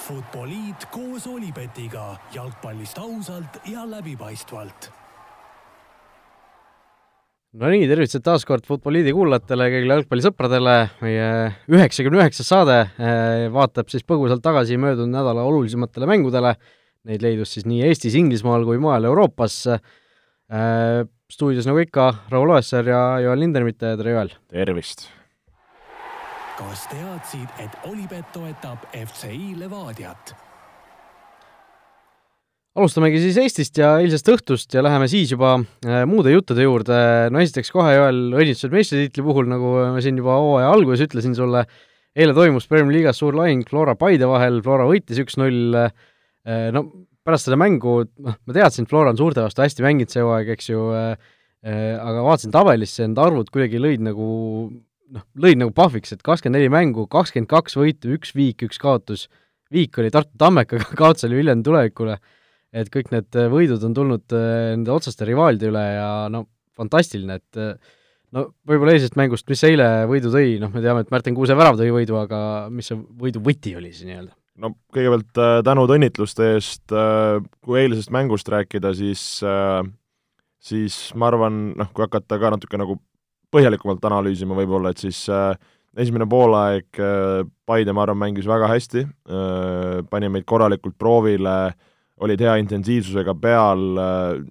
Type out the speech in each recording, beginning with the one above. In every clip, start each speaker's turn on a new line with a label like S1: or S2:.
S1: Futboliit koos Olipetiga jalgpallist ausalt ja läbipaistvalt
S2: no nii, tervitused taas kord Futboliidi kuulajatele, kõigile jalgpallisõpradele, meie üheksakümne üheksas saade eh, vaatab siis põgusalt tagasi möödunud nädala olulisematele mängudele, neid leidus siis nii Eestis, Inglismaal kui mujal Euroopas. Eh, stuudios nagu ikka, Raul Oessar ja Joel Lindermitt, tere Joel!
S3: tervist!
S1: Kas teadsid, et Olipet toetab FCI Levadiat?
S2: alustamegi siis Eestist ja eilsest õhtust ja läheme siis juba äh, muude juttude juurde, no esiteks kohe Joel, õnnitlused meistritiitli puhul, nagu ma siin juba hooaja alguses ütlesin sulle, eile toimus Premier League'as suur lahing Flora Paide vahel, Flora võitis üks-null, äh, no pärast seda mängu, noh, ma teadsin, et Flora on suurte vastu hästi mänginud see hooaeg, eks ju äh aga vaatasin tabelisse, need arvud kuidagi lõid nagu noh, lõid nagu pahviks, et kakskümmend neli mängu, kakskümmend kaks võitu, üks viik, üks kaotus, viik oli Tartu Tammekaga, kaotus oli Viljandi tulevikule et kõik need äh, võidud on tulnud äh, nende otseste rivaalide üle ja no fantastiline, et äh, no võib-olla eilsest mängust, mis eile võidu tõi, noh, me teame, et Märten Kuuse värav tõi võidu, aga mis see võidu võti oli siis nii-öelda?
S3: no kõigepealt tänud õnnitluste eest kui eilsest mängust rääkida, siis siis ma arvan, noh, kui hakata ka natuke nagu põhjalikumalt analüüsima võib-olla, et siis äh, esimene poolaeg äh, Paide, ma arvan, mängis väga hästi äh,, pani meid korralikult proovile äh,, olid hea intensiivsusega peal,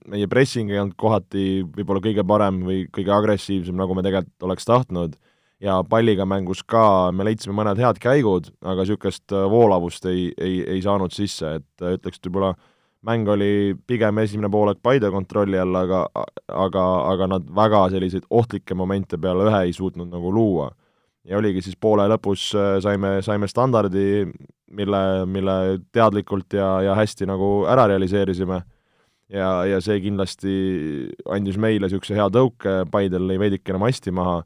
S3: meie pressing ei olnud kohati võib-olla kõige parem või kõige agressiivsem, nagu me tegelikult oleks tahtnud, ja palliga mängus ka me leidsime mõned head käigud, aga niisugust voolavust ei, ei, ei saanud sisse, et ütleks, et võib-olla mäng oli pigem esimene poolek Paide kontrolli all, aga aga, aga nad väga selliseid ohtlikke momente peale ühe ei suutnud nagu luua ja oligi siis poole lõpus äh, saime, saime standardi, mille, mille teadlikult ja, ja hästi nagu ära realiseerisime. ja, ja see kindlasti andis meile niisuguse hea tõuke, Paidel lõi veidikene masti maha,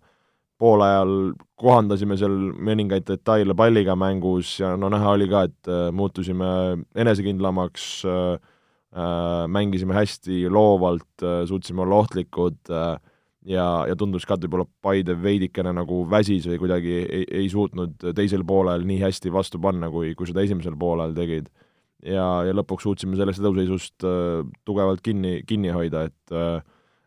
S3: poolajal kohandasime seal mõningaid detaile palliga mängus ja no näha oli ka, et äh, muutusime enesekindlamaks äh,, äh mängisime hästi loovalt suutsime olla ohtlikud ja, ja tundus ka, et võib-olla Paide veidikene nagu väsis või kuidagi ei, ei suutnud teisel poolel nii hästi vastu panna, kui, kui seda esimesel poolel tegid. ja, ja lõpuks suutsime sellest eduseisust tugevalt kinni, kinni hoida, et äh,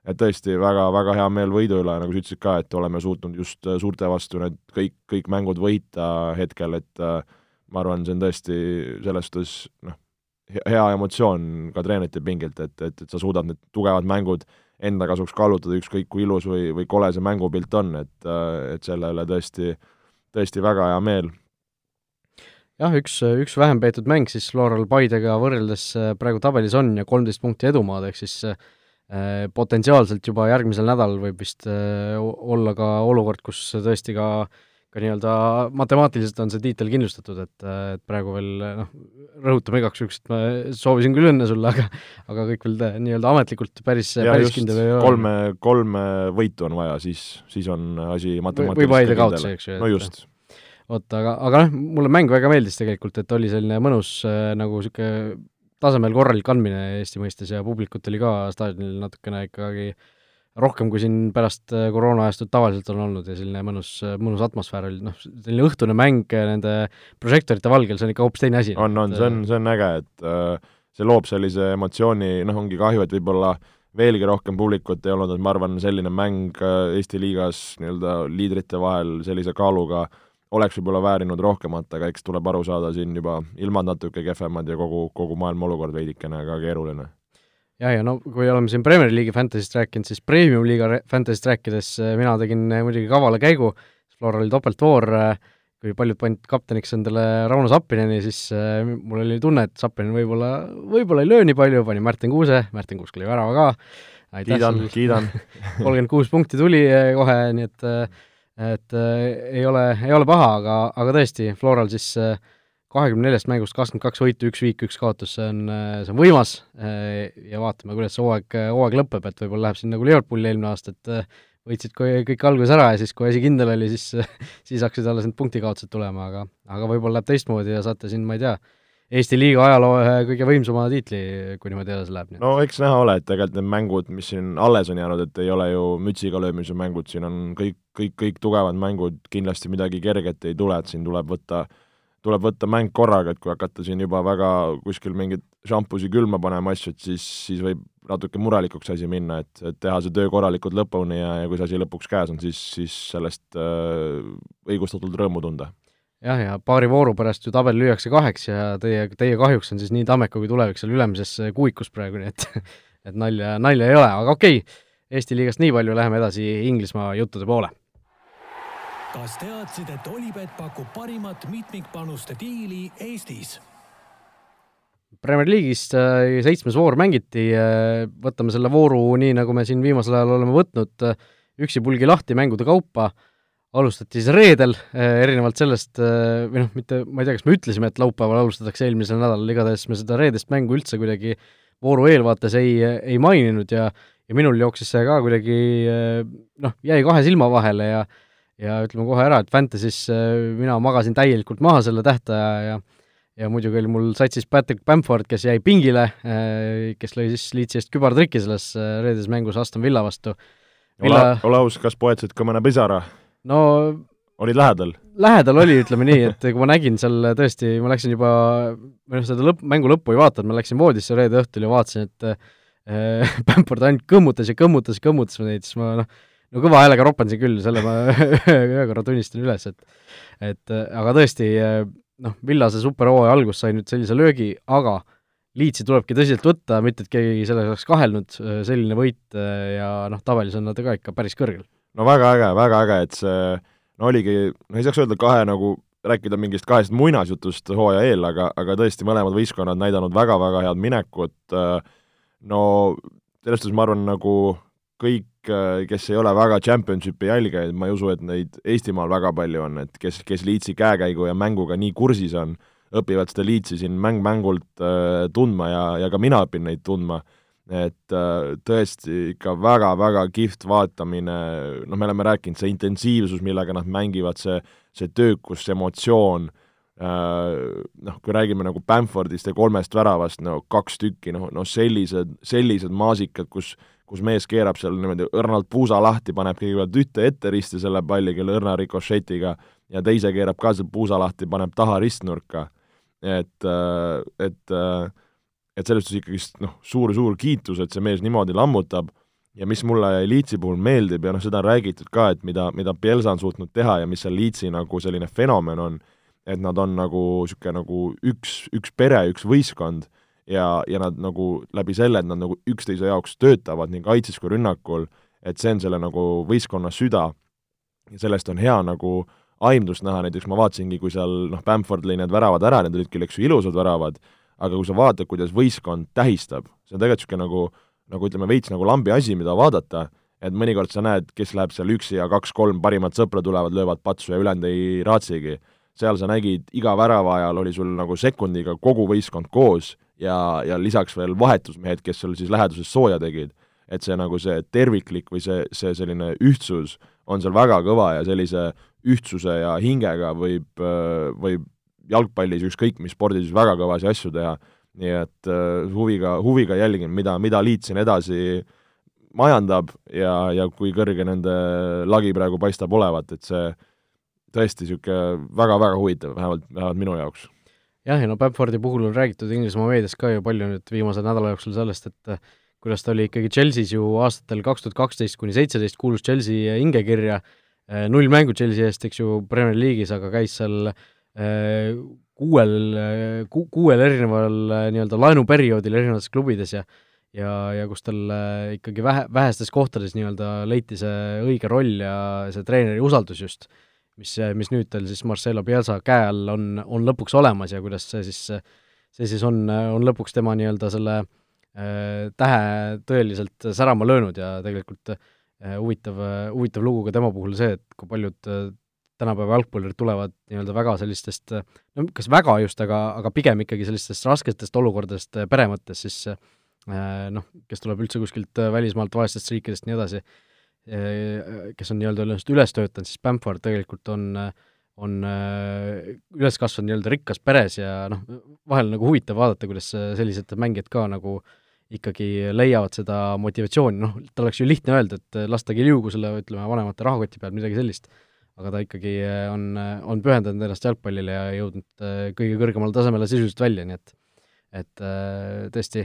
S3: et tõesti väga, väga hea meel võidu üle, nagu sa ütlesid ka, et oleme suutnud just äh, suurte vastu need kõik, kõik mängud võita hetkel, et äh, ma arvan, see on tõesti selles suhtes noh, hea emotsioon ka treenerite pingilt, et, et, et sa suudad need tugevad mängud äh, enda kasuks kaallutada, ükskõik kui ilus või, või kole see mängupilt on, et, et selle üle tõesti, tõesti väga hea meel.
S2: jah, üks, üks vähem peetud mäng siis Floral Paidega võrreldes äh, praegu tabelis on ja kolmteist punkti edumaad, ehk siis äh, potentsiaalselt juba järgmisel nädalal võib vist äh, olla ka olukord, kus tõesti ka äh, ka nii-öelda matemaatiliselt on see tiitel kindlustatud, et, et praegu veel noh, rõhutame igaks juhuks, et ma soovisin küll õnne sulle, aga aga kõik veel nii-öelda ametlikult päris, päris kindel ei
S3: ole. kolme, kolme võitu on vaja, siis, siis on asi matemaatiliselt
S2: võib vaida kaotuse, eks ju.
S3: no just.
S2: vot, aga, aga noh, mulle mäng väga meeldis tegelikult, et oli selline mõnus äh, nagu niisugune tasemel korralik andmine Eesti mõistes ja publikut oli ka staadionil natukene ikkagi äh, rohkem, kui siin pärast äh, koroona-ajastut tavaliselt on olnud ja selline mõnus, äh, mõnus atmosfäär oli, noh, selline õhtune mäng äh, nende prožektorite valgel, see on ikka hoopis teine asi.
S3: on, on, see on, see on äge, et äh, see loob sellise emotsiooni, noh, ongi kahju, et võib-olla veelgi rohkem publikut ei olnud, et ma arvan, selline mäng Eesti liigas nii-öelda liidrite vahel sellise kaaluga oleks võib-olla väärinud rohkemat, aga eks tuleb aru saada siin juba ilmad natuke kehvemad ja kogu, kogu maailma olukord veidikene ka keeruline.
S2: Ja, ja no kui oleme siin Premier League'i Fantasy'st rääkinud, siis Premium-liiga Fantasy'st rääkides äh, mina tegin äh, muidugi kavala käigu, Flora oli topeltvoor, äh, kui paljud panid kapteniks endale Rauno Sappineni, siis mul oli tunne, et Sappinen võib-olla, võib-olla ei löö nii palju, pani Märten Kuuse, Märten Kuusk lõi värava ka,
S3: kiidan, kiidan.
S2: kolmkümmend kuus punkti tuli kohe, nii et et ei ole, ei ole paha, aga, aga tõesti, Floral siis äh, kahekümne neljast mängust kakskümmend kaks võitu, üks viik, üks kaotus, see on, see on võimas. Ja vaatame, kuidas see hooaeg, hooaeg lõpeb, et võib-olla läheb siin nagu Liverpooli eelmine aasta, et võitsid kõik alguses ära ja siis, kui asi kindel oli, siis, siis hakkasid alles need punktikaotused tulema, aga aga võib-olla läheb teistmoodi ja saate siin, ma ei tea, Eesti liiga ajaloo ühe kõige võimsama tiitli, kui niimoodi edasi läheb.
S3: no eks näha ole, et tegelikult need mängud, mis siin alles on jäänud, et ei ole ju mütsiga löömise mängud, siin on kõik, kõik, kõik tugevad mängud, kindlasti midagi kerget ei tule, et siin tuleb võtta tuleb võtta mäng korraga, et kui hakata siin juba väga kuskil mingit šampusi külma panema asju, et siis, siis võib natuke murelikuks asi minna, et, et teha see töö korralikult lõpuni ja, ja kui see asi lõpuks käes on, siis, siis sellest äh, õigustatult rõõmu tunda.
S2: Jah, ja paari vooru pärast ju tabel lüüakse kaheks ja teie, teie kahjuks on siis nii Tammeka kui Tulevik seal ülemises kuuikus praegu, nii et et nalja, nalja ei ole, aga okei okay,, Eesti liigast nii palju, läheme edasi Inglismaa juttude poole
S1: kas teadsid, et Olipet pakub parimat mitmikpanuste diili Eestis?
S2: Premier League'is äh, seitsmes voor mängiti, äh, võtame selle vooru nii, nagu me siin viimasel ajal oleme võtnud, äh, üksipulgi lahti mängude kaupa, alustati siis reedel, erinevalt sellest, või noh, mitte, ma ei tea, kas me ütlesime, et laupäeval alustatakse eelmisel nädalal, igatahes me seda reedest mängu üldse kuidagi vooru eelvaates ei, ei maininud ja ja minul jooksis see ka kuidagi noh, jäi kahe silma vahele ja ja ütleme kohe ära, et Fantasy's mina magasin täielikult maha selle tähtaja ja ja muidugi oli mul satsis Patrick Bamford, kes jäi pingile, äh, kes lõi siis Leedsi eest kübartriki selles äh, reedeses mängus Aston Villa vastu.
S3: Villa... ole, ole aus, kas poetasid ka mõne pisara?
S2: No
S3: olid lähedal?
S2: lähedal oli, ütleme nii, et kui ma nägin seal tõesti, ma läksin juba, või noh, seda lõpp, mängu lõppu ei vaadanud, ma läksin voodisse reede õhtul ja vaatasin, et äh, Bamford ainult kõmmutas ja kõmmutas ja kõmmutas neid, siis ma noh, no kõva häälega ropandasin küll, selle ma ühe korra tunnistan üles, et et aga tõesti, noh, Villase superhooaja algus sai nüüd sellise löögi, aga Leedsi tulebki tõsiselt võtta, mitte et keegi selles oleks kahelnud, selline võit ja noh, tabelis on nad ka ikka päris kõrgel.
S3: No väga äge, väga äge, et see no oligi, no ei saaks öelda kahe nagu, rääkida mingist kahest muinasjutust hooaja eel, aga, aga tõesti, mõlemad võistkonnad näidanud väga-väga head minekut, no selles suhtes ma arvan, nagu kõik Äh, kes ei ole väga Championshipi jälgijaid, ma ei usu, et neid Eestimaal väga palju on, et kes, kes Leedsi käekäigu ja mänguga nii kursis on, õpivad seda Leedsi siin mäng-mängult äh, tundma ja, ja ka mina õpin neid tundma. Et äh, tõesti ikka väga-väga kihvt vaatamine, noh, me oleme rääkinud, see intensiivsus, millega nad mängivad, see, see töökus, see emotsioon äh,, noh, kui räägime nagu Bamfordist ja kolmest väravast, no kaks tükki, noh, noh sellised, sellised maasikad, kus kus mees keerab seal niimoodi õrnalt puusa lahti, paneb kõigepealt ühte ette risti selle palli küll õrna rikošetiga ja teise keerab ka seal puusa lahti, paneb taha ristnurka. et, äh, et, äh, et selles suhtes ikkagist noh, suur-suur kiitus, et see mees niimoodi lammutab ja mis mulle Leedsi puhul meeldib ja noh, seda on räägitud ka, et mida, mida Pielsa on suutnud teha ja mis seal Leedsi nagu selline fenomen on, et nad on nagu niisugune nagu üks, üks pere, üks võistkond ja, ja nad nagu läbi selle, et nad nagu üksteise jaoks töötavad nii kaitses kui rünnakul, et see on selle nagu võistkonna süda. Ja sellest on hea nagu aimdust näha, näiteks ma vaatasingi, kui seal noh, Bamford lõi need väravad ära, need olid küll, eks ju, ilusad väravad, aga kui sa vaatad, kuidas võistkond tähistab, see on tegelikult niisugune nagu, nagu ütleme, veits nagu lambi asi, mida vaadata, et mõnikord sa näed, kes läheb seal üksi ja kaks-kolm parimat sõpra tulevad, löövad patsu ja ülejäänud ei raatsigi. seal sa nägid, iga värava ajal oli sul nagu sekundiga kogu võistkond koos ja, ja lisaks veel vahetusmehed, kes sul siis läheduses sooja tegid. et see nagu see terviklik või see, see selline ühtsus on seal väga kõva ja sellise ühtsuse ja hingega võib, võib jalgpallis, ükskõik mis spordis, väga kõvasid asju teha, nii et uh, huviga, huviga jälgin, mida, mida liit siin edasi majandab ja, ja kui kõrge nende lagi praegu paistab olevat, et see tõesti niisugune väga-väga huvitav, vähemalt, vähemalt minu jaoks.
S2: Jah, ja no Bamfordi puhul on räägitud Inglismaa meedias ka ju palju nüüd viimase nädala jooksul sellest, et äh, kuidas ta oli ikkagi Chelsea's ju aastatel kaks tuhat kaksteist kuni seitseteist kuulus Chelsea hingekirja, äh, null mängu Chelsea eest, eks ju, Premier League'is, aga käis seal äh, kuuel ku,, kuuel erineval nii-öelda laenuperioodil erinevates klubides ja ja, ja kus tal ikkagi vähe, vähestes kohtades nii-öelda leiti see õige roll ja see treeneri usaldus just mis, mis nüüd tal siis Marcelo Pielsa käe all on, on lõpuks olemas ja kuidas see siis, see siis on, on lõpuks tema nii-öelda selle äh, tähe tõeliselt särama löönud ja tegelikult äh, huvitav, huvitav lugu ka tema puhul see, et kui paljud äh, tänapäeva jalgpallurid tulevad nii-öelda väga sellistest, no kas väga just, aga, aga pigem ikkagi sellistest rasketest olukordadest pere mõttes, siis äh, noh, kes tuleb üldse kuskilt välismaalt, vaestest riikidest, nii edasi, kes on nii-öelda ennast üles töötanud, siis Bamford tegelikult on, on üles kasvanud nii-öelda rikkas peres ja noh, vahel nagu huvitav vaadata, kuidas sellised mängijad ka nagu ikkagi leiavad seda motivatsiooni, noh, tal oleks ju lihtne öelda, et lastage liugu selle, ütleme, vanemate rahakoti peal, midagi sellist, aga ta ikkagi on, on pühendanud ennast jalgpallile ja jõudnud kõige kõrgemale tasemele sisuliselt välja, nii et et tõesti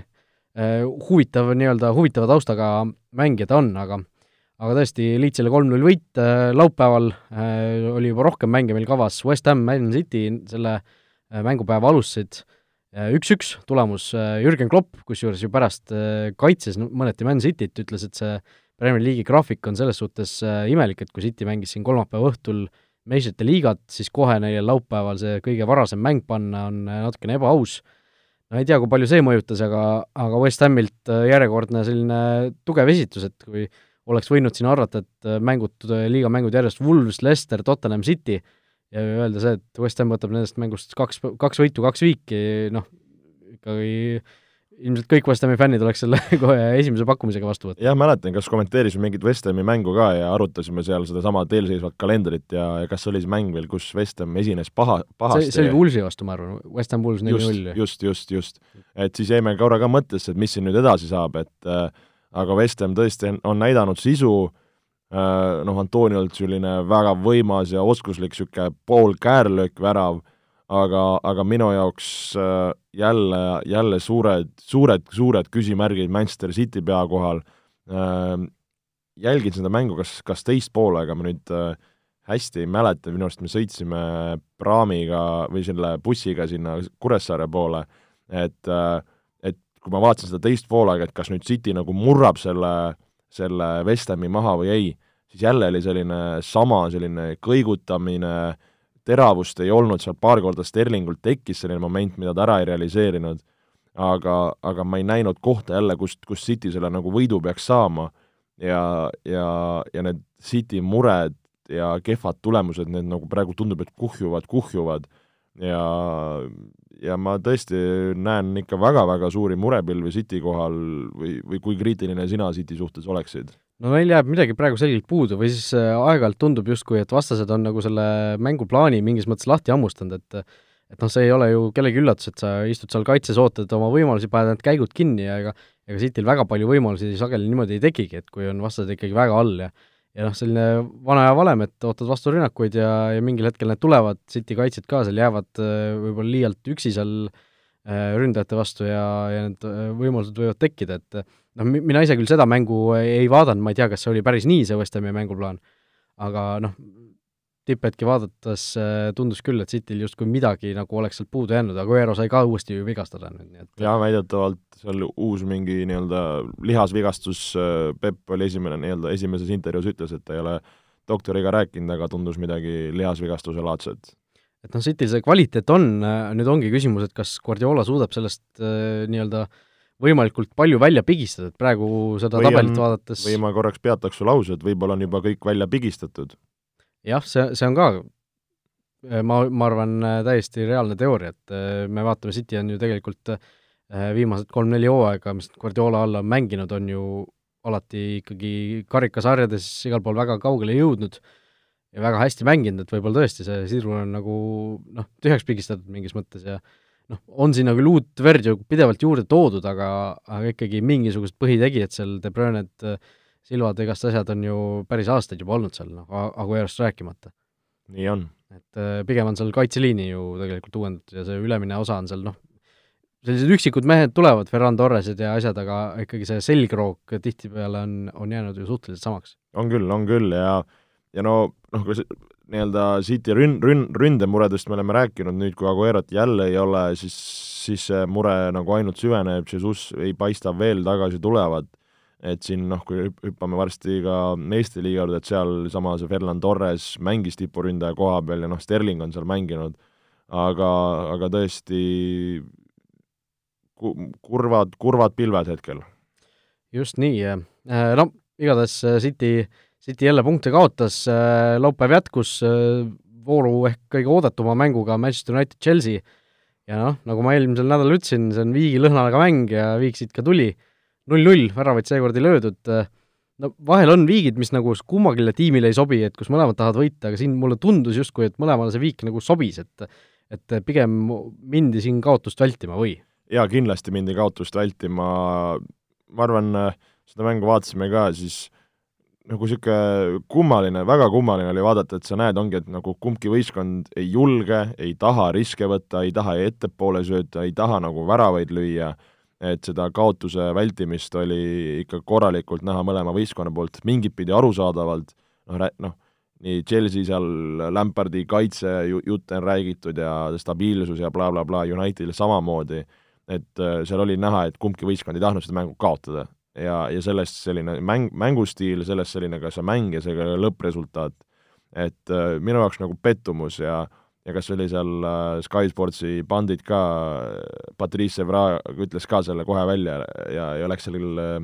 S2: huvitav nii-öelda, huvitava taustaga mängija ta on, aga aga tõesti, Leedsile kolm-null võit laupäeval äh,, oli juba rohkem mänge meil kavas, West Ham, Man City selle äh, mängupäeva alustasid üks-üks tulemus, Jürgen Klopp, kusjuures ju pärast kaitses mõneti Man Cityt, ütles, et see Premier League'i graafik on selles suhtes imelik, et kui City mängis siin kolmapäeva õhtul meistrite liigat, siis kohe neile laupäeval see kõige varasem mäng panna on natukene ebaaus. no ei tea, kui palju see mõjutas, aga, aga West Hamilt järjekordne selline tugev esitus, et kui oleks võinud siin arvata, et äh, mängud, äh, liiga mängud järjest Wolves, Leicester, Tottenham City ja öelda see, et West Ham võtab nendest mängust kaks, kaks võitu, kaks viiki, noh, ikkagi ilmselt kõik West Hami fännid oleks selle kohe esimese pakkumisega vastu võtnud.
S3: jah, mäletan, kas kommenteerisime mingit West Hami mängu ka ja arutasime seal sedasama eelseisvat kalendrit ja, ja kas oli see mäng veel, kus West Ham esines paha, pahasti
S2: see, see oli Woolsi vastu, ma arvan, West Ham Wools
S3: neli-null. just, just, just, et siis jäime korra ka mõttesse, et mis siin nüüd edasi saab, et äh, aga West Ham tõesti on näidanud sisu, äh, noh, Antonialt selline väga võimas ja oskuslik niisugune pool käärlöökvärav, aga, aga minu jaoks äh, jälle, jälle suured, suured, suured küsimärgid Manchester City pea kohal. Äh, jälgin seda mängu, kas, kas teist poolega ma nüüd hästi ei mäleta, minu arust me sõitsime praamiga või selle bussiga sinna Kuressaare poole, et äh, kui ma vaatasin seda teist poolaega, et kas nüüd City nagu murrab selle, selle West Hami maha või ei, siis jälle oli selline sama selline kõigutamine, teravust ei olnud seal, paar korda Sterlingult tekkis selline moment, mida ta ära ei realiseerinud, aga, aga ma ei näinud kohta jälle, kust, kust City selle nagu võidu peaks saama. Ja, ja, ja need City mured ja kehvad tulemused, need nagu praegu tundub, et kuhjuvad, kuhjuvad. Ja ja ma tõesti näen ikka väga-väga suuri murepilvi City kohal või, või kui kriitiline sina City suhtes oleksid?
S2: No meil jääb midagi praegu selgelt puudu või siis äh, aeg-ajalt tundub justkui, et vastased on nagu selle mänguplaani mingis mõttes lahti hammustanud, et et noh, see ei ole ju kellegi üllatus, et sa istud seal kaitses, ootad oma võimalusi, paned need käigud kinni ja ega ega Cityl väga palju võimalusi sageli niimoodi ei tekigi, et kui on vastased ikkagi väga all ja ja noh, selline vana aja valem, et ootad vastu rünnakuid ja, ja mingil hetkel need tulevad, City kaitsjad ka seal jäävad äh, võib-olla liialt üksi seal äh, ründajate vastu ja, ja need äh, võimalused võivad tekkida, et noh, mina ise küll seda mängu ei vaadanud, ma ei tea, kas see oli päris nii, see West Hami mänguplaan, aga noh, tipphetki vaadates äh, tundus küll, et Cityl justkui midagi nagu oleks sealt puudu jäänud, aga Guerrero sai ka uuesti ju vigastada nüüd, nii et
S3: jaa, väidetavalt seal uus mingi nii-öelda lihasvigastus, äh, Pepp oli esimene nii-öelda, esimeses intervjuus ütles, et ta ei ole doktoriga rääkinud, aga tundus midagi lihasvigastuse laadset.
S2: Et noh, Cityl see kvaliteet on, äh, nüüd ongi küsimus, et kas Guardiola suudab sellest äh, nii-öelda võimalikult palju välja pigistada, et praegu seda või tabelit on, vaadates
S3: või ma korraks peataks su lause, et võib-olla on juba kõik välja pigistatud.
S2: Jah, see, see on ka äh, ma, ma arvan, äh, täiesti reaalne teooria, et äh, me vaatame, City on ju tegelikult viimased kolm-neli hooaega, mis Guardiola all on mänginud, on ju alati ikkagi karikasarjades igal pool väga kaugele jõudnud ja väga hästi mänginud, et võib-olla tõesti see sidrun on nagu noh, tühjaks pigistatud mingis mõttes ja noh, on sinna küll uut verd ju pidevalt juurde toodud, aga, aga ikkagi mingisugused põhitegijad seal, De Bruyne'd äh, Silvad igast asjad on ju päris aastaid juba olnud seal, noh, Aguerost rääkimata.
S3: nii on.
S2: et äh, pigem on seal kaitseliini ju tegelikult uuendatud ja see ülemine osa on seal noh, sellised üksikud mehed tulevad, Ferran Torresed ja asjad, aga ikkagi see selgroog tihtipeale on, on jäänud ju suhteliselt samaks.
S3: on küll, on küll ja ja no noh, nii-öelda City rün-, rün-, ründemuredest me oleme rääkinud, nüüd kui Aguerot jälle ei ole, siis, siis see mure nagu ainult süveneb, Jesus ei paista veel tagasi tulevat. Et siin noh, kui hüppame varsti ka Eesti liiga juurde, et sealsama see Ferland Torres mängis tipuründaja koha peal ja noh, Sterling on seal mänginud, aga, aga tõesti ku-, kurvad, kurvad pilved hetkel.
S2: just nii, äh, no igatahes äh, City, City jälle punkte kaotas, äh, laupäev jätkus vooru ehk kõige oodatuma mänguga Manchester United Chelsea. Ja noh, nagu ma eelmisel nädalal ütlesin, see on viigi lõhnaga mäng ja viik siit ka tuli. null-null, väravaid seekord ei löödud, no vahel on viigid, mis nagu kummagile tiimile ei sobi, et kus mõlemad tahavad võita, aga siin mulle tundus justkui, et mõlemale see viik nagu sobis, et et pigem mindi siin kaotust vältima või?
S3: jaa, kindlasti mindi kaotust vältima, ma arvan, seda mängu vaatasime ka, siis nagu niisugune kummaline, väga kummaline oli vaadata, et sa näed, ongi, et nagu kumbki võistkond ei julge, ei taha riske võtta, ei taha ettepoole sööta, ei taha nagu väravaid lüüa, et seda kaotuse vältimist oli ikka korralikult näha mõlema võistkonna poolt, mingit pidi arusaadavalt, noh, noh, nii Chelsea seal Lampardi kaitse jutte on räägitud ja stabiilsus ja blablabla bla, bla, Unitedil samamoodi, et äh, seal oli näha, et kumbki võistkond ei tahtnud seda mängu kaotada ja, ja sellest selline mäng, mängustiil, sellest selline ka see mäng ja see lõppresultaat, et äh, minu jaoks nagu pettumus ja ja kas oli seal äh, Sky Sportsi bandid ka, Patrice Evra ütles ka selle kohe välja ja, ja läks sellel äh,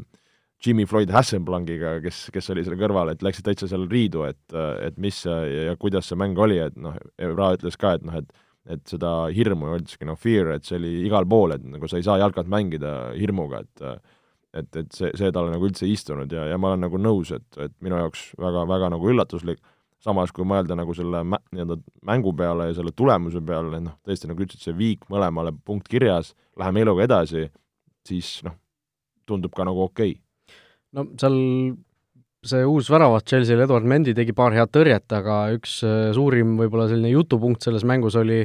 S3: Jimmy Floyd Hasselblankiga, kes, kes oli selle kõrval, et läksid täitsa seal riidu, et, et mis ja, ja kuidas see mäng oli, et noh, Evra ütles ka, et noh, et et seda hirmu öeldaski, noh, fear, et see oli igal pool, et nagu sa ei saa jalkat mängida hirmuga, et et, et see, see talle nagu üldse ei istunud ja, ja ma olen nagu nõus, et, et minu jaoks väga, väga nagu üllatuslik, samas kui mõelda nagu selle mä-, nii-öelda mängu peale ja selle tulemuse peale, noh, tõesti nagu ütlesid, see viik mõlemale punkt kirjas, läheme eluga edasi, siis noh, tundub ka nagu okei okay.
S2: no seal see uus väravat Chelsea'l, Eduard Mendi tegi paar head tõrjet, aga üks äh, suurim võib-olla selline jutupunkt selles mängus oli,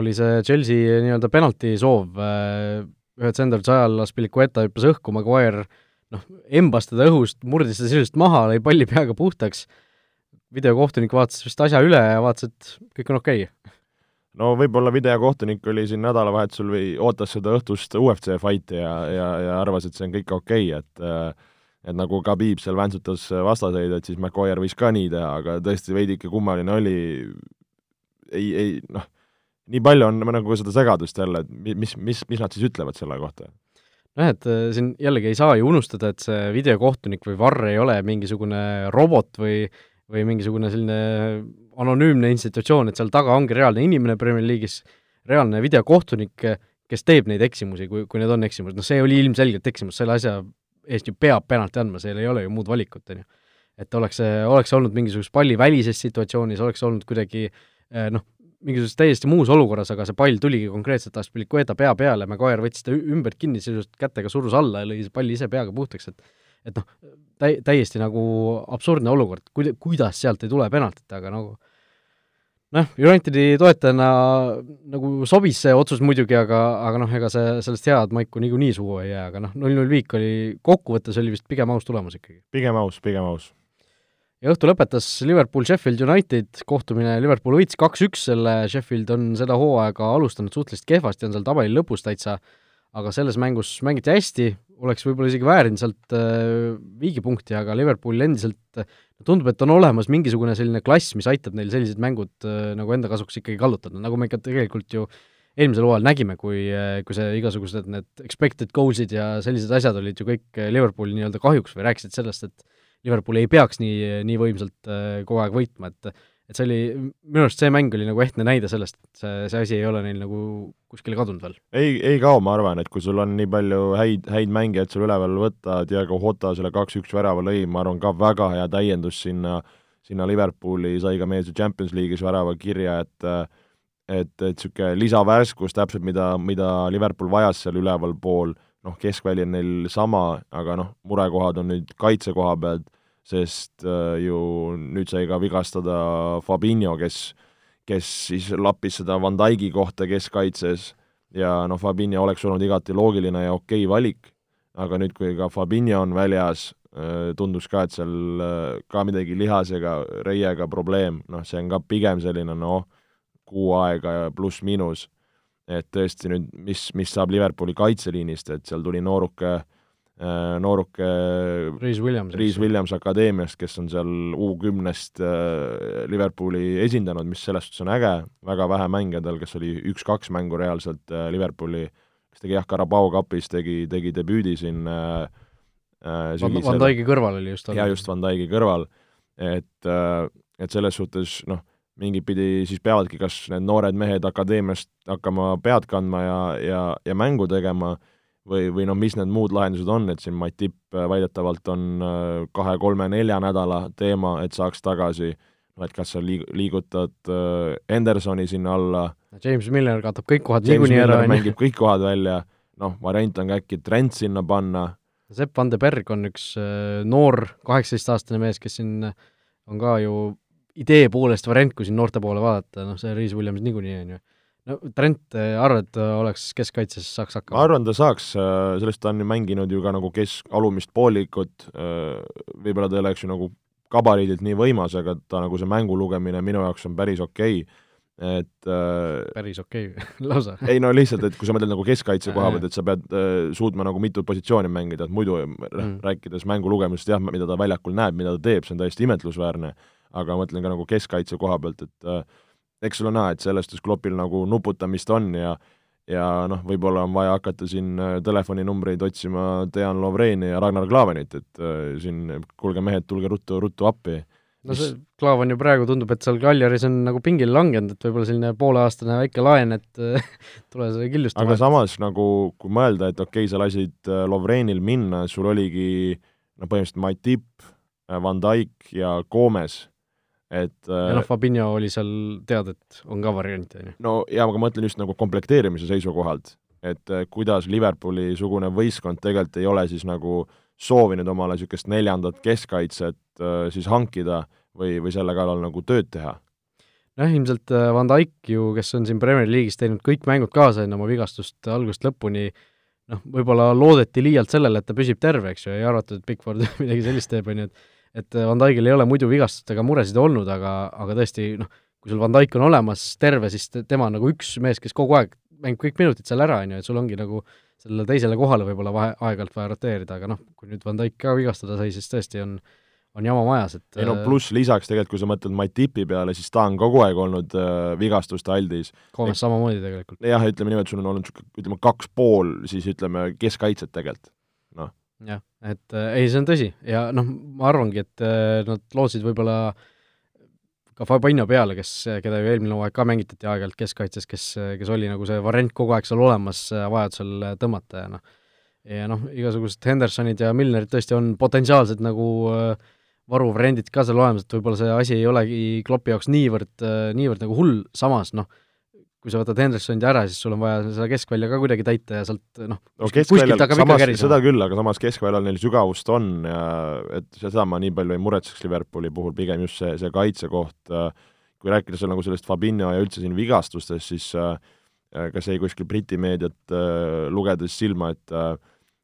S2: oli see Chelsea nii-öelda penalti soov äh, ühe tsenderduse ajal Aspilicueta hüppas õhku, Maguire noh, embas teda õhust, murdis ta sisuliselt maha, lõi palli peaga puhtaks, videokohtunik vaatas vist asja üle ja vaatas, et kõik on okei okay.
S3: no võib-olla videokohtunik oli siin nädalavahetusel või ootas seda õhtust UFC fighti ja, ja, ja arvas, et see on kõik okei okay,, et et nagu Khabib seal väntsutas vastaseid, et siis Maguire võis ka nii teha, aga tõesti veidike kummaline oli, ei, ei noh nii palju on nagu seda segadust jälle, et mis, mis, mis nad siis ütlevad selle kohta?
S2: nojah, et äh, siin jällegi ei saa ju unustada, et see videokohtunik või varr ei ole mingisugune robot või või mingisugune selline anonüümne institutsioon, et seal taga ongi reaalne inimene Premier League'is, reaalne videokohtunik, kes teeb neid eksimusi, kui, kui need on eksimused, noh see oli ilmselgelt eksimus, selle asja eest ju peab penalti andma, seal ei ole ju muud valikut, on ju. et oleks see, oleks olnud mingisuguses pallivälises situatsioonis, oleks olnud kuidagi äh, noh, mingisuguses täiesti muus olukorras, aga see pall tuligi konkreetselt Aspilicueta pea peale, Maguire võttis ta ümbert kinni, sisuliselt kätega surus alla ja lõi see palli ise peaga puhtaks, et et noh, täi-, täiesti nagu absurdne olukord, kuida-, kuidas sealt ei tule penaltit, aga nagu noh, Unitedi toetajana nagu sobis see otsus muidugi, aga, aga noh, ega see, sellest head maiku niikuinii suhu ei jää, aga noh, null-null viik oli, kokkuvõttes oli vist pigem aus tulemus ikkagi.
S3: pigem aus, pigem aus
S2: ja õhtu lõpetas Liverpool Sheffield United kohtumine, Liverpool võitis kaks-üks selle, Sheffield on seda hooaega alustanud suhteliselt kehvasti, on seal tabeli lõpus täitsa, aga selles mängus mängiti hästi, oleks võib-olla isegi väärinud sealt äh, viigipunkti, aga Liverpool endiselt tundub, et on olemas mingisugune selline klass, mis aitab neil sellised mängud äh, nagu enda kasuks ikkagi kallutada, nagu me ikka tegelikult ju eelmisel hooajal nägime, kui, äh, kui see igasugused need expected goals'id ja sellised asjad olid ju kõik Liverpooli nii-öelda kahjuks või rääkisid sellest, et Liverpool ei peaks nii, nii võimsalt äh, kogu aeg võitma, et et see oli, minu arust see mäng oli nagu ehtne näide sellest, et see, see asi ei ole neil nagu kuskile kadunud veel.
S3: ei, ei kao, ma arvan, et kui sul on nii palju häid, häid mängijaid sul üleval võtta, Diego Jota selle kaks-üks värava lõi, ma arvan, ka väga hea täiendus sinna, sinna Liverpooli, sai ka ju Champions League'is värava kirja, et et, et niisugune lisavärskus täpselt, mida, mida Liverpool vajas seal ülevalpool noh, keskväli on neil sama, aga noh, murekohad on nüüd kaitse koha pealt, sest äh, ju nüüd sai ka vigastada Fabinho, kes, kes siis lappis seda Van Dijk'i kohta keskkaitses. Ja noh, Fabinho oleks olnud igati loogiline ja okei valik, aga nüüd, kui ka Fabinho on väljas äh,, tundus ka, et seal äh, ka midagi lihasega, reiega probleem, noh, see on ka pigem selline noh, kuu aega pluss-miinus et tõesti nüüd, mis, mis saab Liverpooli kaitseliinist, et seal tuli nooruke äh, nooruke
S2: Reis Williams,
S3: Reis Williams akadeemiast, kes on seal U kümnest äh, Liverpooli esindanud, mis selles suhtes on äge, väga vähe mänge tal, kes oli üks-kaks mängu reaalselt äh, Liverpooli, kes tegi jah, Carabao Cupis tegi, tegi debüüdi siin äh,
S2: Van, Van Dijk'i kõrval oli just
S3: jaa, just Van Dijk'i kõrval, et, et selles suhtes noh, mingit pidi siis peavadki kas need noored mehed akadeemiast hakkama pead kandma ja, ja, ja mängu tegema või, või noh, mis need muud lahendused on, et siin Matip äh, väidetavalt on äh, kahe-kolme-nelja nädala teema, et saaks tagasi, et kas sa liig-, liigutad äh, Hendersoni sinna alla,
S2: James Miller katab kõik kohad niikuinii ära,
S3: mängib kõik kohad välja, noh, variant on ka äkki Trent sinna panna,
S2: Sepp van de Berg on üks äh, noor kaheksateistaastane mees, kes siin on ka ju idee poolest variant, kui siin noorte poole vaadata, noh see Reis Williams niikuinii, on ju. no Trent, äh, arvad, et ta oleks keskkaitses, saaks
S3: ma
S2: hakkama?
S3: arvan, ta saaks, sellest ta on ju mänginud ju ka nagu kesk, alumist poolikut, võib-olla ta ei oleks ju nagu gabariidilt nii võimas, aga ta nagu see mängu lugemine minu jaoks on päris okei okay et äh,
S2: päris okei okay. lausa.
S3: ei no lihtsalt, et kui sa mõtled nagu keskkaitse koha pealt, et sa pead äh, suutma nagu mitut positsiooni mängida, et muidu. Mm. rääkides mängu lugemisest jah, mida ta väljakul näeb, mida ta teeb, see on täiesti imetlusväärne, aga ma mõtlen ka nagu keskkaitse koha pealt, et äh, eks sul on näha, et sellest Kloppil nagu nuputamist on ja ja noh, võib-olla on vaja hakata siin äh, telefoninumbreid otsima Dejan Lovreni ja Ragnar Klavenit, et äh, siin kuulge mehed, tulge ruttu, ruttu appi.
S2: No see Klaavan ju praegu tundub, et seal Kaljaris on nagu pingile langenud, et võib-olla selline pooleaastane väike laen, et tule selle killust
S3: aga samas nagu, kui mõelda, et okei okay,, sa lasid äh, Lovrenil minna, sul oligi no põhimõtteliselt Matip, Van Dijk ja Gomes, et
S2: ja noh, Fabinho oli seal teada, et on ka variant, on ju.
S3: no jaa, aga ma mõtlen just nagu komplekteerimise seisukohalt, et äh, kuidas Liverpooli-sugune võistkond tegelikult ei ole siis nagu soovinud omale niisugust neljandat keskkaitset äh, siis hankida või, või selle kallal nagu tööd teha
S2: jah, ilmselt äh, Van Dijk ju, kes on siin Premier League'is teinud kõik mängud kaasa enne oma vigastust algusest lõpuni, noh, võib-olla loodeti liialt sellele, et ta püsib terve, eks ju, ei arvatud, et Bigford midagi sellist teeb, on ju, et et Van Dijkil ei ole muidu vigastustega muresid olnud, aga, aga tõesti, noh, kui sul Van Dijk on olemas terve, siis tema on nagu üks mees, kes kogu aeg mängib kõik minutid seal ära, on ju, et sul ongi nagu sellele teisele kohale võib-olla vahe, aeg-ajalt vaja roteerida, aga noh, kui nüüd Van Dijk ka vigastada sai, siis tõesti on on jama majas, et
S3: ei no pluss lisaks tegelikult, kui sa mõtled Matipi peale, siis ta on kogu aeg olnud äh, vigastuste aldis.
S2: Koomes samamoodi tegelikult.
S3: jah, ütleme niimoodi, sul on olnud niisugune, ütleme kaks pool siis ütleme keskkaitset tegelikult.
S2: Jah, et äh, ei, see on tõsi. Ja noh, ma arvangi, et äh, nad lootsid võib-olla ka Fabinho peale, kes, keda ju eelmine hooaeg ka mängitati aeg-ajalt keskkaitses, kes, kes oli nagu see variant kogu aeg seal olemas äh, vajadusel tõmmata ja noh, ja noh, igasugused Hendersonid ja Milnerid tõesti on potentsiaalsed nagu varuvariandid ka seal olemas, et võib-olla see asi ei olegi Kloppi jaoks niivõrd, niivõrd nagu hull, samas noh, kui sa võtad Hendersonit ära, siis sul on vaja seda keskvälja ka kuidagi täita ja sealt noh
S3: no keskväljal, samas, seda küll, aga samas keskväljal neil sügavust on ja et seda ma nii palju ei muretseks Liverpooli puhul, pigem just see, see kaitsekoht, kui rääkida seal nagu sellest Fabinho ja üldse siin vigastustest, siis kas jäi kuskil Briti meediat äh, lugedes silma, et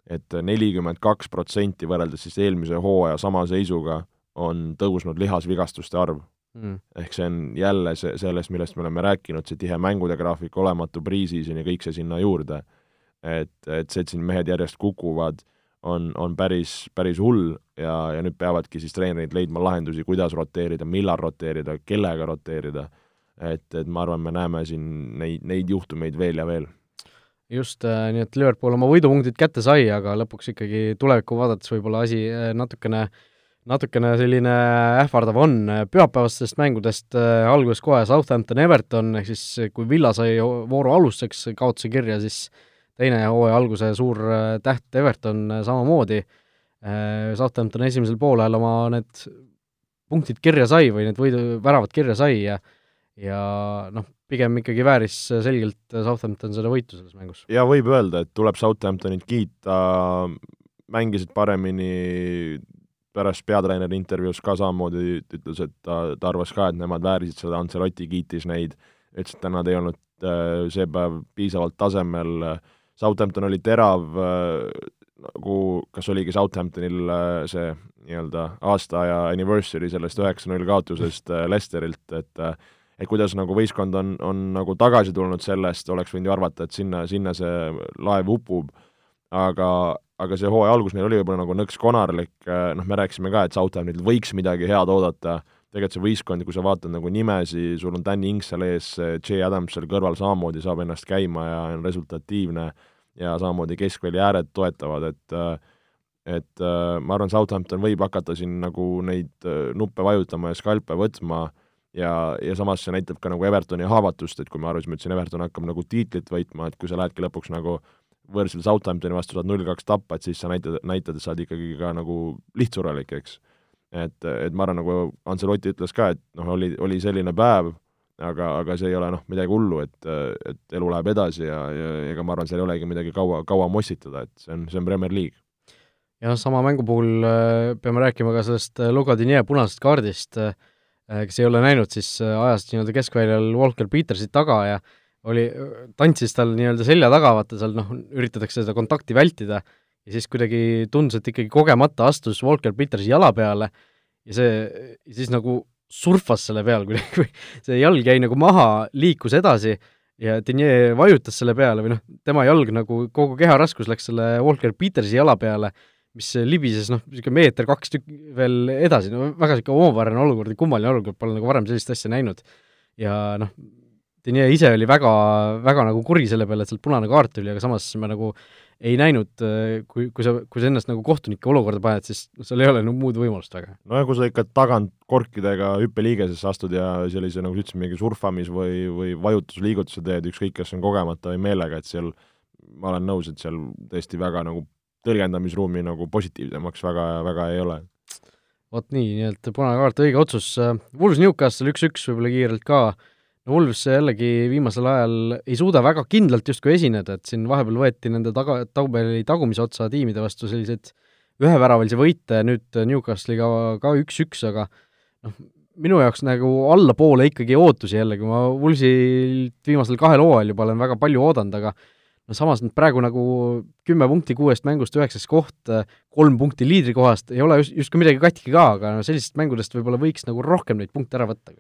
S3: et nelikümmend kaks protsenti võrreldes siis eelmise hooaja sama seisuga on tõusnud lihasvigastuste arv mm.. ehk see on jälle see, sellest, millest me oleme rääkinud, see tihe mängude graafik, olematu pre-season ja kõik see sinna juurde. et, et see, et siin mehed järjest kukuvad, on, on päris, päris hull ja, ja nüüd peavadki siis treenerid leidma lahendusi, kuidas roteerida, millal roteerida, kellega roteerida, et, et ma arvan, me näeme siin neid, neid juhtumeid veel ja veel.
S2: Just äh,, nii et Liverpool oma võidupunktid kätte sai, aga lõpuks ikkagi tulevikku vaadates võib-olla asi äh, natukene äh, natukene selline ähvardav on, pühapäevastest mängudest äh, alguses kohe Southampton Everton, ehk siis kui Villa sai vooru alustuseks kaotuse kirja, siis teine hooaja alguse suur äh, täht Everton äh, samamoodi äh,, Southampton esimesel poolel oma need punktid kirja sai või need võidu, väravad kirja sai ja ja noh, pigem ikkagi vääris selgelt Southampton seda võitu selles mängus.
S3: ja võib öelda, et tuleb Southamptonit kiita, mängisid paremini, pärast peatreeneri intervjuus ka samamoodi ütles, et ta, ta arvas ka, et nemad väärisid seda, Ancelotti kiitis neid, ütles, et nad ei olnud äh, see päev piisavalt tasemel, Southampton oli terav äh,, nagu kas oligi Southamptonil äh, see nii-öelda aastaaja anniversary sellest üheksa-null kaotusest äh, Leicesterilt, et äh, et kuidas nagu võistkond on, on nagu tagasi tulnud sellest, oleks võinud ju arvata, et sinna, sinna see laev upub, aga, aga see hooaja algus neil oli võib-olla nagu nõks konarlik, äh, noh, me rääkisime ka, et Southamptonilt võiks midagi head oodata, tegelikult see võistkond, kui sa vaatad nagu nimesi, sul on Danny Ings seal ees, Jay Adams seal kõrval samamoodi saab ennast käima ja on resultatiivne ja samamoodi keskvälja ääred toetavad, et äh, et äh, ma arvan, Southampton võib hakata siin nagu neid nuppe vajutama ja skalpe võtma ja, ja samas see näitab ka nagu Evertoni haavatust, et kui me arvasime, et siin Everton hakkab nagu tiitlit võitma, et kui sa lähedki lõpuks nagu võõrsil Southamptoni vastu saad null-kaks tappa, et siis sa näitad, näitad, et sa oled ikkagi ka nagu lihtsuralik, eks. et, et ma arvan, nagu Ancelotti ütles ka, et noh, oli, oli selline päev, aga, aga see ei ole noh, midagi hullu, et, et elu läheb edasi ja, ja ega ma arvan, seal ei olegi midagi kaua, kaua mossitada, et see on, see on Premier League.
S2: jah, sama mängu puhul äh, peame rääkima ka sellest äh, Lugadinie punasest kaardist, äh, kes ei ole näinud, siis ajas nii-öelda keskväljal Walker Petersit taga ja oli, tantsis tal nii-öelda selja taga, vaata seal noh, üritatakse seda kontakti vältida, ja siis kuidagi tundus, et ikkagi kogemata astus Walker Petersi jala peale ja see, siis nagu surfas selle peal kuidagi, see jalg jäi nagu maha, liikus edasi ja Denier vajutas selle peale või noh, tema jalg nagu, kogu keharaskus läks selle Walker Petersi jala peale mis libises noh, niisugune meeter kaks tükki veel edasi, no väga niisugune omapärane olukord ja kummaline olukord, pole nagu varem sellist asja näinud. ja noh, Denier ise oli väga, väga nagu kuri selle peale, et sealt punane kaart tuli, aga samas me nagu ei näinud, kui, kui sa, kui sa ennast nagu kohtunike olukorda paned, siis sul ei ole nagu muud võimalust väga.
S3: no ja kui sa ikka tagant korkidega hüppeliigesesse astud ja sellise, nagu sa ütlesid, mingi surfamis- või, või vajutusliigutuse teed, ükskõik, kas see on kogemata või meelega, et seal ma olen nõus, et seal tõesti väga nagu tõlgendamisruumi nagu positiivsemaks väga, väga ei ole.
S2: vot nii, nii et punane kaart, õige otsus, Wools Newcastle üks-üks võib-olla kiirelt ka, Wolves jällegi viimasel ajal ei suuda väga kindlalt justkui esineda, et siin vahepeal võeti nende taga, tabeli tagumise otsa tiimide vastu selliseid üheväravalisi võite, nüüd Newcastle'iga ka üks-üks, aga noh, minu jaoks nagu allapoole ikkagi ootusi jällegi, ma Woolsilt viimasel kahel hooajal juba olen väga palju oodanud, aga no samas nüüd praegu nagu kümme punkti kuuest mängust üheksas koht, kolm punkti liidrikohast, ei ole just, justkui midagi katki ka, aga no sellistest mängudest võib-olla võiks nagu rohkem neid punkte ära võtta.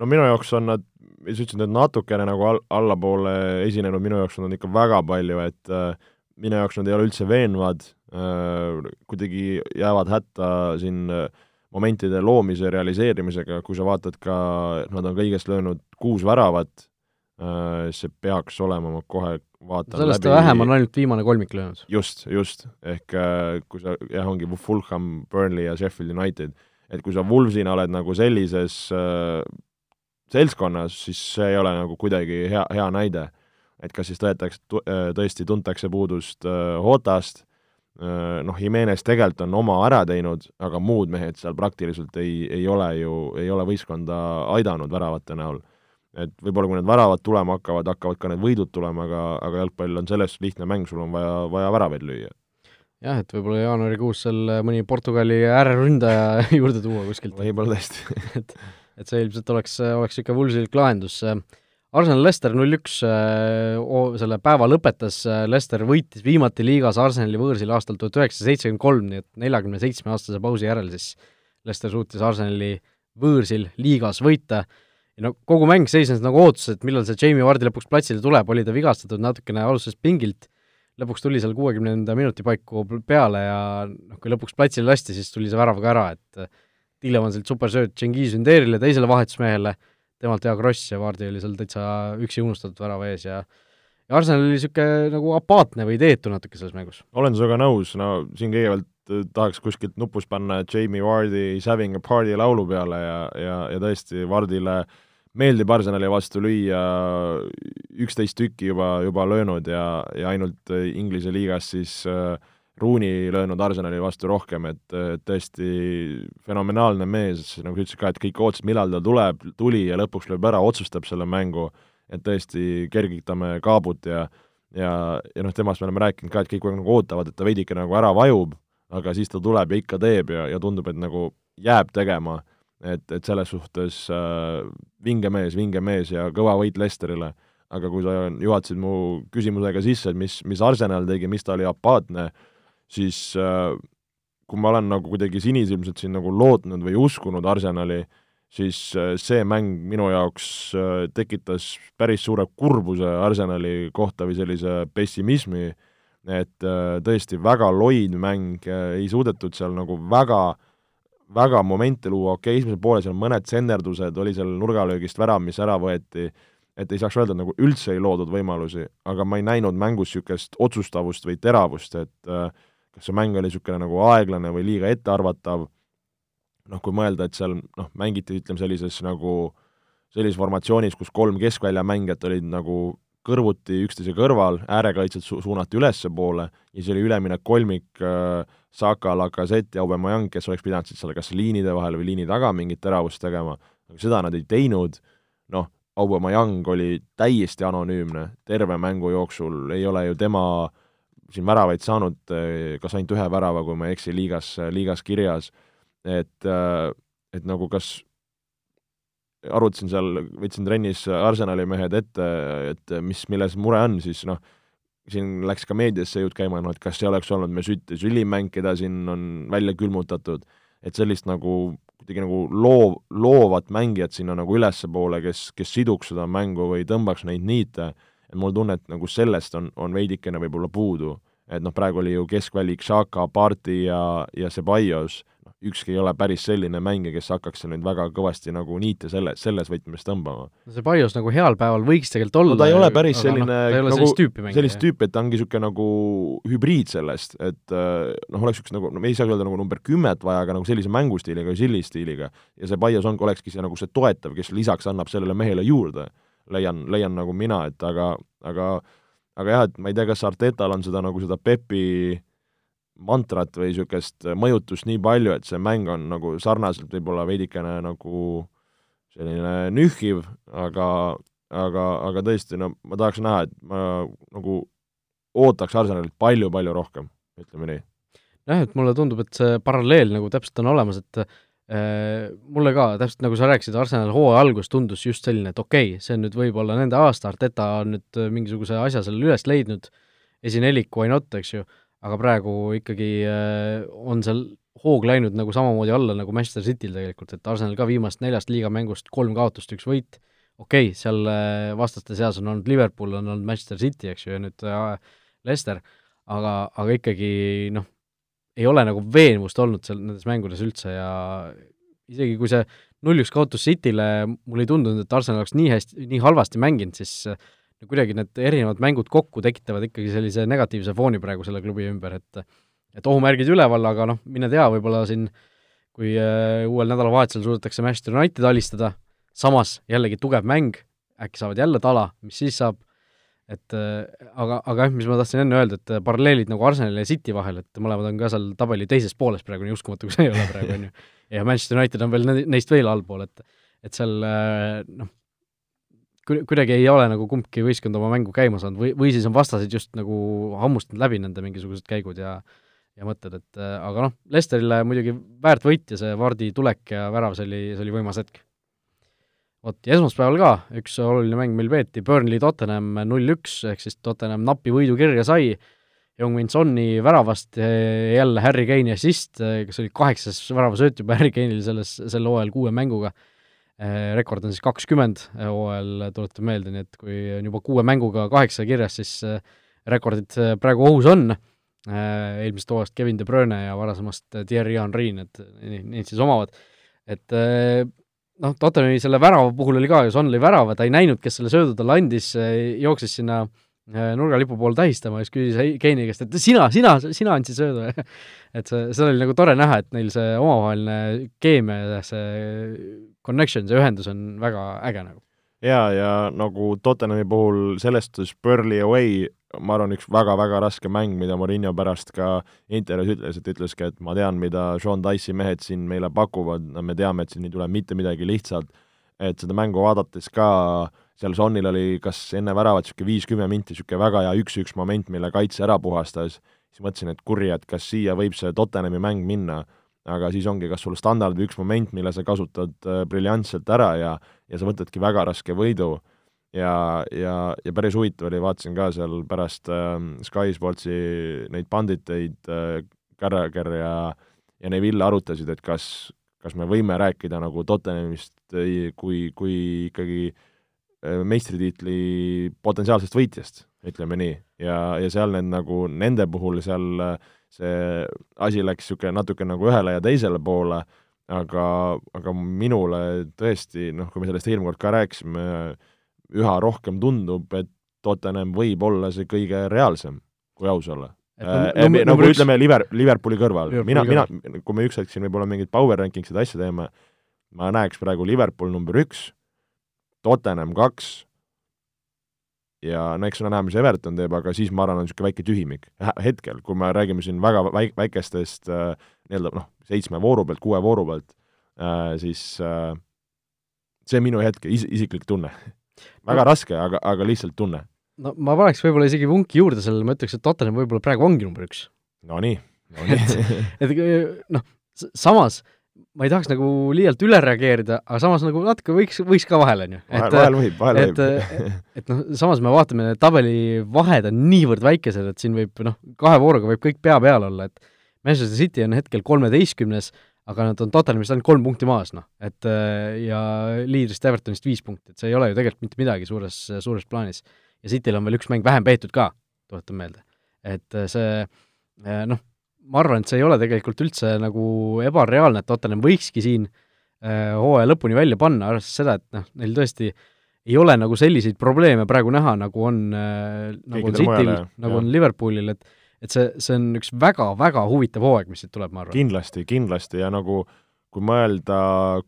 S3: No minu jaoks on nad, sa ütlesid, et natukene nagu all, allapoole esinenud, minu jaoks on nad ikka väga palju, et äh, minu jaoks nad ei ole üldse veenvad äh,, kuidagi jäävad hätta siin äh, momentide loomise realiseerimisega, kui sa vaatad ka, nad on kõigest löönud kuus väravat äh,, see peaks olema, ma kohe vaatan
S2: sellest
S3: läbi...
S2: vähem on ainult viimane kolmik löönud.
S3: just, just, ehk äh, kui sa, jah, ongi Fulham, Burnley ja Sheffield United, et kui sa Wolvesina oled nagu sellises äh, seltskonnas, siis see ei ole nagu kuidagi hea, hea näide. et kas siis tõetakse, äh, tõesti tuntakse puudust äh, Hotast äh,, noh, Jimenez tegelikult on oma ära teinud, aga muud mehed seal praktiliselt ei, ei ole ju, ei ole võistkonda aidanud väravate näol et võib-olla kui need väravad tulema hakkavad, hakkavad ka need võidud tulema, aga, aga jalgpall on sellest lihtne mäng, sul on vaja, vaja väravaid lüüa.
S2: jah, et võib-olla jaanuarikuus seal mõni Portugali ääreründaja juurde tuua kuskilt.
S3: võib-olla tõesti
S2: et, et see ilmselt oleks, oleks ikka Woolsilik lahendus. Arsenal Lester null-üks selle päeva lõpetas, Lester võitis viimati liigas Arsenali võõrsil aastal tuhat üheksasada seitsekümmend kolm, nii et neljakümne seitsme aastase pausi järel siis Lester suutis Arsenali võõrsil liigas võita ja no kogu mäng seisnes nagu ootuses, et millal see Jamie Vardi lõpuks platsile tuleb, oli ta vigastatud natukene, alustas pingilt, lõpuks tuli seal kuuekümnenda minuti paiku peale ja noh, kui lõpuks platsile lasti, siis tuli see värav ka ära, et Tillemansilt supersööt Cengiz Ünderile, teisele vahetusmehele, temalt hea kross ja Vardi oli seal täitsa üksi unustatud värava ees ja ja Arsenal oli niisugune nagu apaatne või ideetu natuke selles mängus.
S3: olen sinuga nõus, no siin kõigepealt tahaks kuskilt nupust panna Jamie Vardi Is having a party laulu peale ja, ja, ja tõesti Vardile äh, meeldib Arsenali vastu lüüa, üksteist tükki juba, juba löönud ja, ja ainult äh, Inglise liigas siis äh, Rooney löönud Arsenali vastu rohkem, et, tõesti fenomenaalne mees, nagu sa ütlesid ka, et kõik ootasid, millal ta tuleb, tuli ja lõpuks lööb ära, otsustab selle mängu, et tõesti kergitame kaabut ja ja, ja noh, temast me oleme rääkinud ka, et kõik nagu ootavad, et ta veidike nagu ära vajub, aga siis ta tuleb ja ikka teeb ja, ja tundub, et nagu jääb tegema et, et selles suhtes äh, vinge mees, vinge mees ja kõva võit Lesterile. aga kui sa juhatasid mu küsimusega sisse, et mis, mis Arsenal tegi, mis ta oli apaatne, siis äh, kui ma olen nagu kuidagi sinisilmselt siin nagu lootnud või uskunud Arsenali, siis äh, see mäng minu jaoks äh, tekitas päris suure kurbuse Arsenali kohta või sellise pessimismi, et tõesti väga loid mäng, ei suudetud seal nagu väga väga momente luua, okei okay,, esimesel poolel seal mõned senderdused, oli seal nurgalöögist värav, mis ära võeti, et ei saaks öelda, et nagu üldse ei loodud võimalusi, aga ma ei näinud mängus niisugust otsustavust või teravust, et äh, kas see mäng oli niisugune nagu aeglane või liiga ettearvatav, noh, kui mõelda, et seal noh, mängiti ütleme sellises nagu sellises formatsioonis, kus kolm keskväljamängijat olid nagu kõrvuti üksteise kõrval, äärekaitsjad su-, suunati ülespoole ja see oli üleminek kolmik äh, Saka, Lacazette ja Aubameyang, kes oleks pidanud siis seal kas liinide vahel või liini taga mingit teravust tegema, aga seda nad ei teinud, noh, Aubameyang oli täiesti anonüümne terve mängu jooksul, ei ole ju tema siin väravaid saanud, kas ainult ühe värava, kui ma ei eksi, liigas, liigas kirjas, et, et nagu kas arutasin seal, võtsin trennis Arsenali mehed ette, et mis, milles mure on, siis noh, siin läks ka meediasse jutt käima, noh et kas see oleks olnud Mesut Sülimäng, keda siin on välja külmutatud, et sellist nagu kuidagi nagu loov, loovat mängijat sinna nagu ülespoole, kes, kes siduks seda mängu või tõmbaks neid niite, et mul tunne, et nagu sellest on, on veidikene võib-olla puudu. et noh, praegu oli ju keskvälik Šaka, Parti ja, ja Ceballos, ükski ei ole päris selline mängija, kes hakkaks nüüd väga kõvasti nagu niite selle, selles võtmes tõmbama.
S2: no see Paios nagu heal päeval võiks tegelikult olla
S3: no ta ei ole päris selline no, nagu,
S2: sellist tüüpi mängija.
S3: sellist tüüpi, et ta ongi niisugune nagu hübriid sellest, et äh, noh, oleks üks nagu, no me ei saa öelda nagu number kümmet vaja, aga nagu sellise mängustiiliga või sillistiiliga. ja see Paios on, olekski see nagu see toetav, kes lisaks annab sellele mehele juurde, leian, leian nagu mina, et aga, aga aga jah, et ma ei tea, kas Artetal on seda nagu seda Pepi mantrat või niisugust mõjutust nii palju, et see mäng on nagu sarnaselt võib-olla veidikene nagu selline nühkiv, aga, aga, aga tõesti, no ma tahaks näha, et ma nagu ootaks Arsenalilt palju-palju rohkem, ütleme nii.
S2: jah, et mulle tundub, et see paralleel nagu täpselt on olemas, et mulle ka, täpselt nagu sa rääkisid, Arsenal hooaja algus tundus just selline, et okei okay,, see on nüüd võib-olla nende aasta, Arteta on nüüd mingisuguse asja seal üles leidnud, esinelik, why not, eks ju aga praegu ikkagi äh, on seal hoog läinud nagu samamoodi alla nagu Manchester Cityl tegelikult, et Arsenal ka viimast neljast liigamängust kolm kaotust, üks võit, okei okay,, seal äh, vastaste seas on olnud Liverpool, on olnud Manchester City, eks ju, ja nüüd äh, Leicester, aga, aga ikkagi noh, ei ole nagu veenvust olnud seal nendes mängudes üldse ja isegi kui see null-üks kaotus Cityle, mulle ei tundunud, et Arsenal oleks nii hästi, nii halvasti mänginud, siis no kuidagi need erinevad mängud kokku tekitavad ikkagi sellise negatiivse fooni praegu selle klubi ümber, et et ohumärgid üleval, aga noh, mine tea, võib-olla siin kui äh, uuel nädalavahetusel suudetakse Manchester United alistada, samas jällegi tugev mäng, äkki saavad jälle tala, mis siis saab, et äh, aga, aga jah, mis ma tahtsin enne öelda, et paralleelid nagu Arsenali ja City vahel, et mõlemad on ka seal tabeli teises pooles praegu, nii uskumatu kui see ei ole praegu, on ju. ja Manchester United on veel neist veel allpool, et et seal äh, noh, kuidagi ei ole nagu kumbki võistkond oma mängu käima saanud või, või siis on vastased just nagu hammustanud läbi nende mingisugused käigud ja ja mõtted, et äh, aga noh, Lesterile muidugi väärt võit ja see Vardi tulek ja värav, see oli, see oli võimas hetk. Vot, ja esmaspäeval ka üks oluline mäng meil peeti, Burnley Tottenham null-üks, ehk siis Tottenham napi võidu kirja sai, Young-Min Sonni väravast jälle Harry Kane'i assist, kes oli kaheksas väravasööt juba Harry Kane'il selles, sel hooajal kuue mänguga. Äh, rekord on siis kakskümmend hooajal, tuletan meelde, nii et kui on juba kuue mänguga kaheksa kirjas, siis rekordid praegu ohus on, eelmisest hooajast Kevin De Bruyne ja varasemast Thierry Henry, need, neid siis omavad. et noh, Tottenhami selle värava puhul oli ka ju, Son lõi värava, ta ei näinud, kes selle söödu talle andis, jooksis sinna nurgalipu poole tähistama ja siis küsis Keini käest, et sina, sina, sina andsid söödu et see, seda oli nagu tore näha, et neil see omavaheline keemia ja see connection, see ühendus on väga äge nagu.
S3: Jaa, ja nagu Tottenhami puhul sellest Spurley away, ma arvan, üks väga-väga raske mäng, mida Morinho pärast ka intervjuus ütles, et ütleski, et ma tean, mida Sean Dice'i mehed siin meile pakuvad, no me teame, et siin ei tule mitte midagi lihtsalt, et seda mängu vaadates ka seal Sonil oli kas enne väravat niisugune viis-kümme minti niisugune väga hea üks-üks moment, mille kaitse ära puhastas, siis mõtlesin, et kurja, et kas siia võib see Tottenhami mäng minna. Aga siis ongi kas sul standard või üks moment, mille sa kasutad äh, briljantselt ära ja ja sa võtadki väga raske võidu ja, ja, ja päris huvitav oli, vaatasin ka seal pärast äh, Sky Sportsi neid panditeid äh,, Carragher ja ja Neville arutasid, et kas, kas me võime rääkida nagu Tottenhamist äh, kui, kui ikkagi äh, meistritiitli potentsiaalsest võitjast, ütleme nii. ja, ja seal need nagu, nende puhul seal äh, see asi läks niisugune natuke nagu ühele ja teisele poole, aga, aga minule tõesti, noh, kui me sellest eelmine kord ka rääkisime, üha rohkem tundub, et Tottenham võib olla see kõige reaalsem, kui aus olla. Äh, nagu no, üks... ütleme, Liver-, Liverpooli kõrval, mina, mina, kui me üks hetk siin võib-olla mingit power ranking'id asja teeme, ma näeks praegu Liverpool number üks, Tottenham kaks, ja no eks ole näha, mis Everton teeb, aga siis ma arvan, on niisugune väike tühimik. Hetkel, kui me räägime siin väga väik-, väikestest äh, nii-öelda noh, seitsme vooru pealt, kuue vooru pealt äh,, siis äh, see on minu hetke is-, isiklik tunne väga raske, aga, aga lihtsalt tunne
S2: no ma paneks võib-olla isegi vunki juurde sellele, ma ütleks, et Tottenham võib-olla praegu ongi number üks.
S3: Nonii, nonii.
S2: et noh, samas ma ei tahaks nagu liialt üle reageerida, aga samas nagu natuke võiks, võiks ka vahel, on ju.
S3: vahel, vahel võib, vahel
S2: et, võib. et noh, samas me vaatame, tabelivahed on niivõrd väikesed, et siin võib noh, kahe vooruga võib kõik pea peal olla, et Manchester City on hetkel kolmeteistkümnes, aga nad on Tottenhamist ainult kolm punkti maas, noh, et ja liidrist Evertonist viis punkti, et see ei ole ju tegelikult mitte midagi suures, suures plaanis. ja Cityl on veel üks mäng vähem peetud ka, tuletan meelde. et see noh, ma arvan, et see ei ole tegelikult üldse nagu ebareaalne, et Tottenham võikski siin äh, hooaja lõpuni välja panna, arvestades seda, et noh, neil tõesti ei ole nagu selliseid probleeme praegu näha, nagu on äh,, nagu on Cityl, nagu jah. on Liverpoolil, et et see, see on üks väga-väga huvitav hooaeg, mis siit tuleb, ma arvan.
S3: kindlasti, kindlasti ja nagu kui mõelda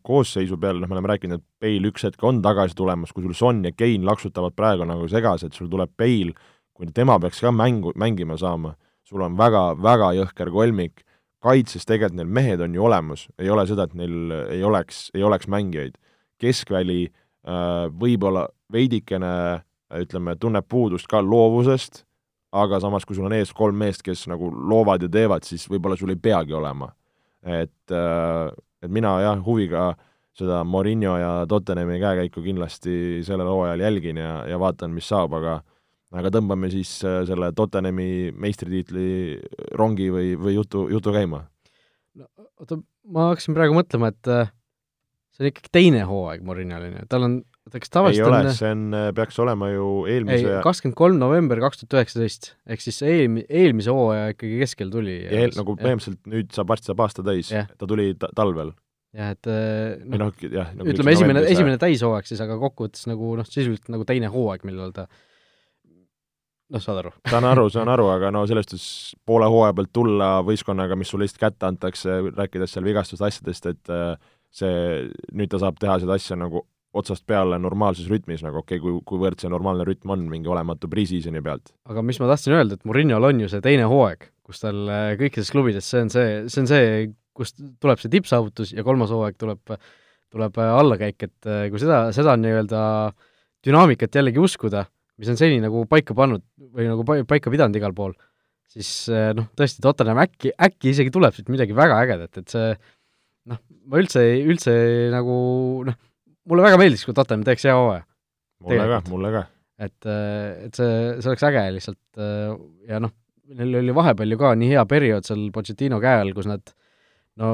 S3: koosseisu peale, noh, me oleme rääkinud, et Bale üks hetk on tagasi tulemas, kui sul Son ja Kane laksutavad praegu nagu segased, sul tuleb Bale, kui tema peaks ka mängu, mängima saama sul on väga-väga jõhker kolmik, kaitses tegelikult neil mehed on ju olemas, ei ole seda, et neil ei oleks, ei oleks mängijaid. keskväli äh, võib-olla veidikene ütleme, tunneb puudust ka loovusest, aga samas, kui sul on ees kolm meest, kes nagu loovad ja teevad, siis võib-olla sul ei peagi olema. et, et mina jah, huviga seda Morinho ja Tottenhami käekäiku kindlasti sellel hooajal jälgin ja, ja vaatan, mis saab, aga aga tõmbame siis äh, selle Tottenhami meistritiitli rongi või, või jutu, jutu käima.
S2: no oota, ma hakkasin praegu mõtlema, et äh, see on ikkagi teine hooaeg ju, tal on, oota kas tavaliselt
S3: ei ole, see on, äh, peaks olema ju eelmise
S2: ei, kakskümmend kolm november kaks tuhat üheksateist, ehk siis eelmi-, eelmise hooaja ikkagi keskel tuli.
S3: eel, nagu põhimõtteliselt nüüd saab varsti saab aasta täis, ta tuli ta talvel
S2: jah, et noh
S3: no, jah,
S2: nagu ütleme esimene, esimene täishooaeg siis, aga kokkuvõttes nagu noh, sisuliselt nagu teine hooaeg, millal ta noh, saad aru?
S3: saan aru, saan aru, aga no sellest siis poole hooaja pealt tulla võistkonnaga, mis sulle lihtsalt kätte antakse, rääkides seal vigastust asjadest, et äh, see, nüüd ta saab teha seda asja nagu otsast peale normaalses rütmis, nagu okei okay,, kui, kuivõrd see normaalne rütm on mingi olematu pre-season'i pealt.
S2: aga mis ma tahtsin öelda, et Murinol on ju see teine hooaeg, kus tal äh, kõikides klubides, see on see, see on see, kust tuleb see tippsaavutus ja kolmas hooaeg tuleb, tuleb äh, allakäik, et kui seda, seda nii-öelda dünaamikat jällegi uskuda, mis on seni nagu paika pannud või nagu paika pidanud igal pool, siis noh, tõesti, Tottenham äkki, äkki isegi tuleb siit midagi väga ägedat, et see noh, ma üldse, üldse nagu noh, mulle väga meeldiks, kui Tottenham teeks hea hooaja.
S3: mulle ka, mulle ka.
S2: et, eh, et see, see oleks äge lihtsalt eh, ja noh, neil oli vahepeal ju ka nii hea periood seal Pochettino käe all, kus nad no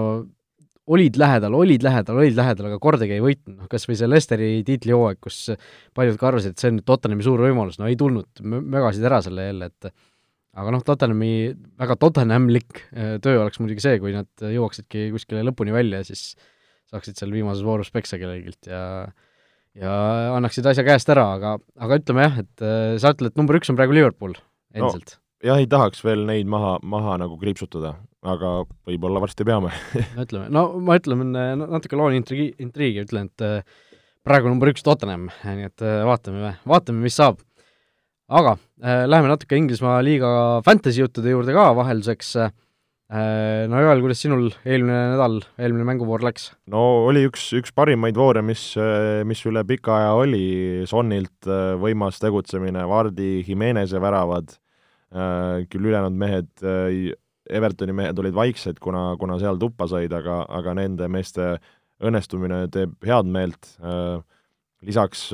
S2: olid lähedal, olid lähedal, olid lähedal, aga kordagi ei võitnud, noh kas või see Lesteri tiitlihooaeg, kus paljud ka arvasid, et see on nüüd Tottenhami suur võimalus, no ei tulnud, mögasid ära selle jälle, et aga noh, Tottenhami väga Tottenhamlik äh, töö oleks muidugi see, kui nad jõuaksidki kuskile lõpuni välja ja siis saaksid seal viimases voorus peksa kellegilt ja ja annaksid asja käest ära, aga, aga ütleme jah, et äh, sa ütled, et number üks on praegu Liverpool endiselt no,.
S3: jah, ei tahaks veel neid maha, maha nagu kriipsutada, aga võib-olla varsti peame
S2: no ütleme, no ma ütlen natuke loon intriigi, intriigi, ütlen, et äh, praegu number üks Tottenham, nii et äh, vaatame, vaatame, mis saab. aga äh, läheme natuke Inglismaa liiga fantasy juttude juurde ka vahelduseks äh,. No Joel, kuidas sinul eelmine nädal, eelmine mänguvoor läks?
S3: no oli üks, üks parimaid voore, mis, mis üle pika aja oli, Sonnilt võimas tegutsemine, Vardi, Jimeneze väravad, küll ülejäänud mehed Evertoni mehed olid vaiksed, kuna, kuna seal tuppa said, aga, aga nende meeste õnnestumine teeb head meelt, lisaks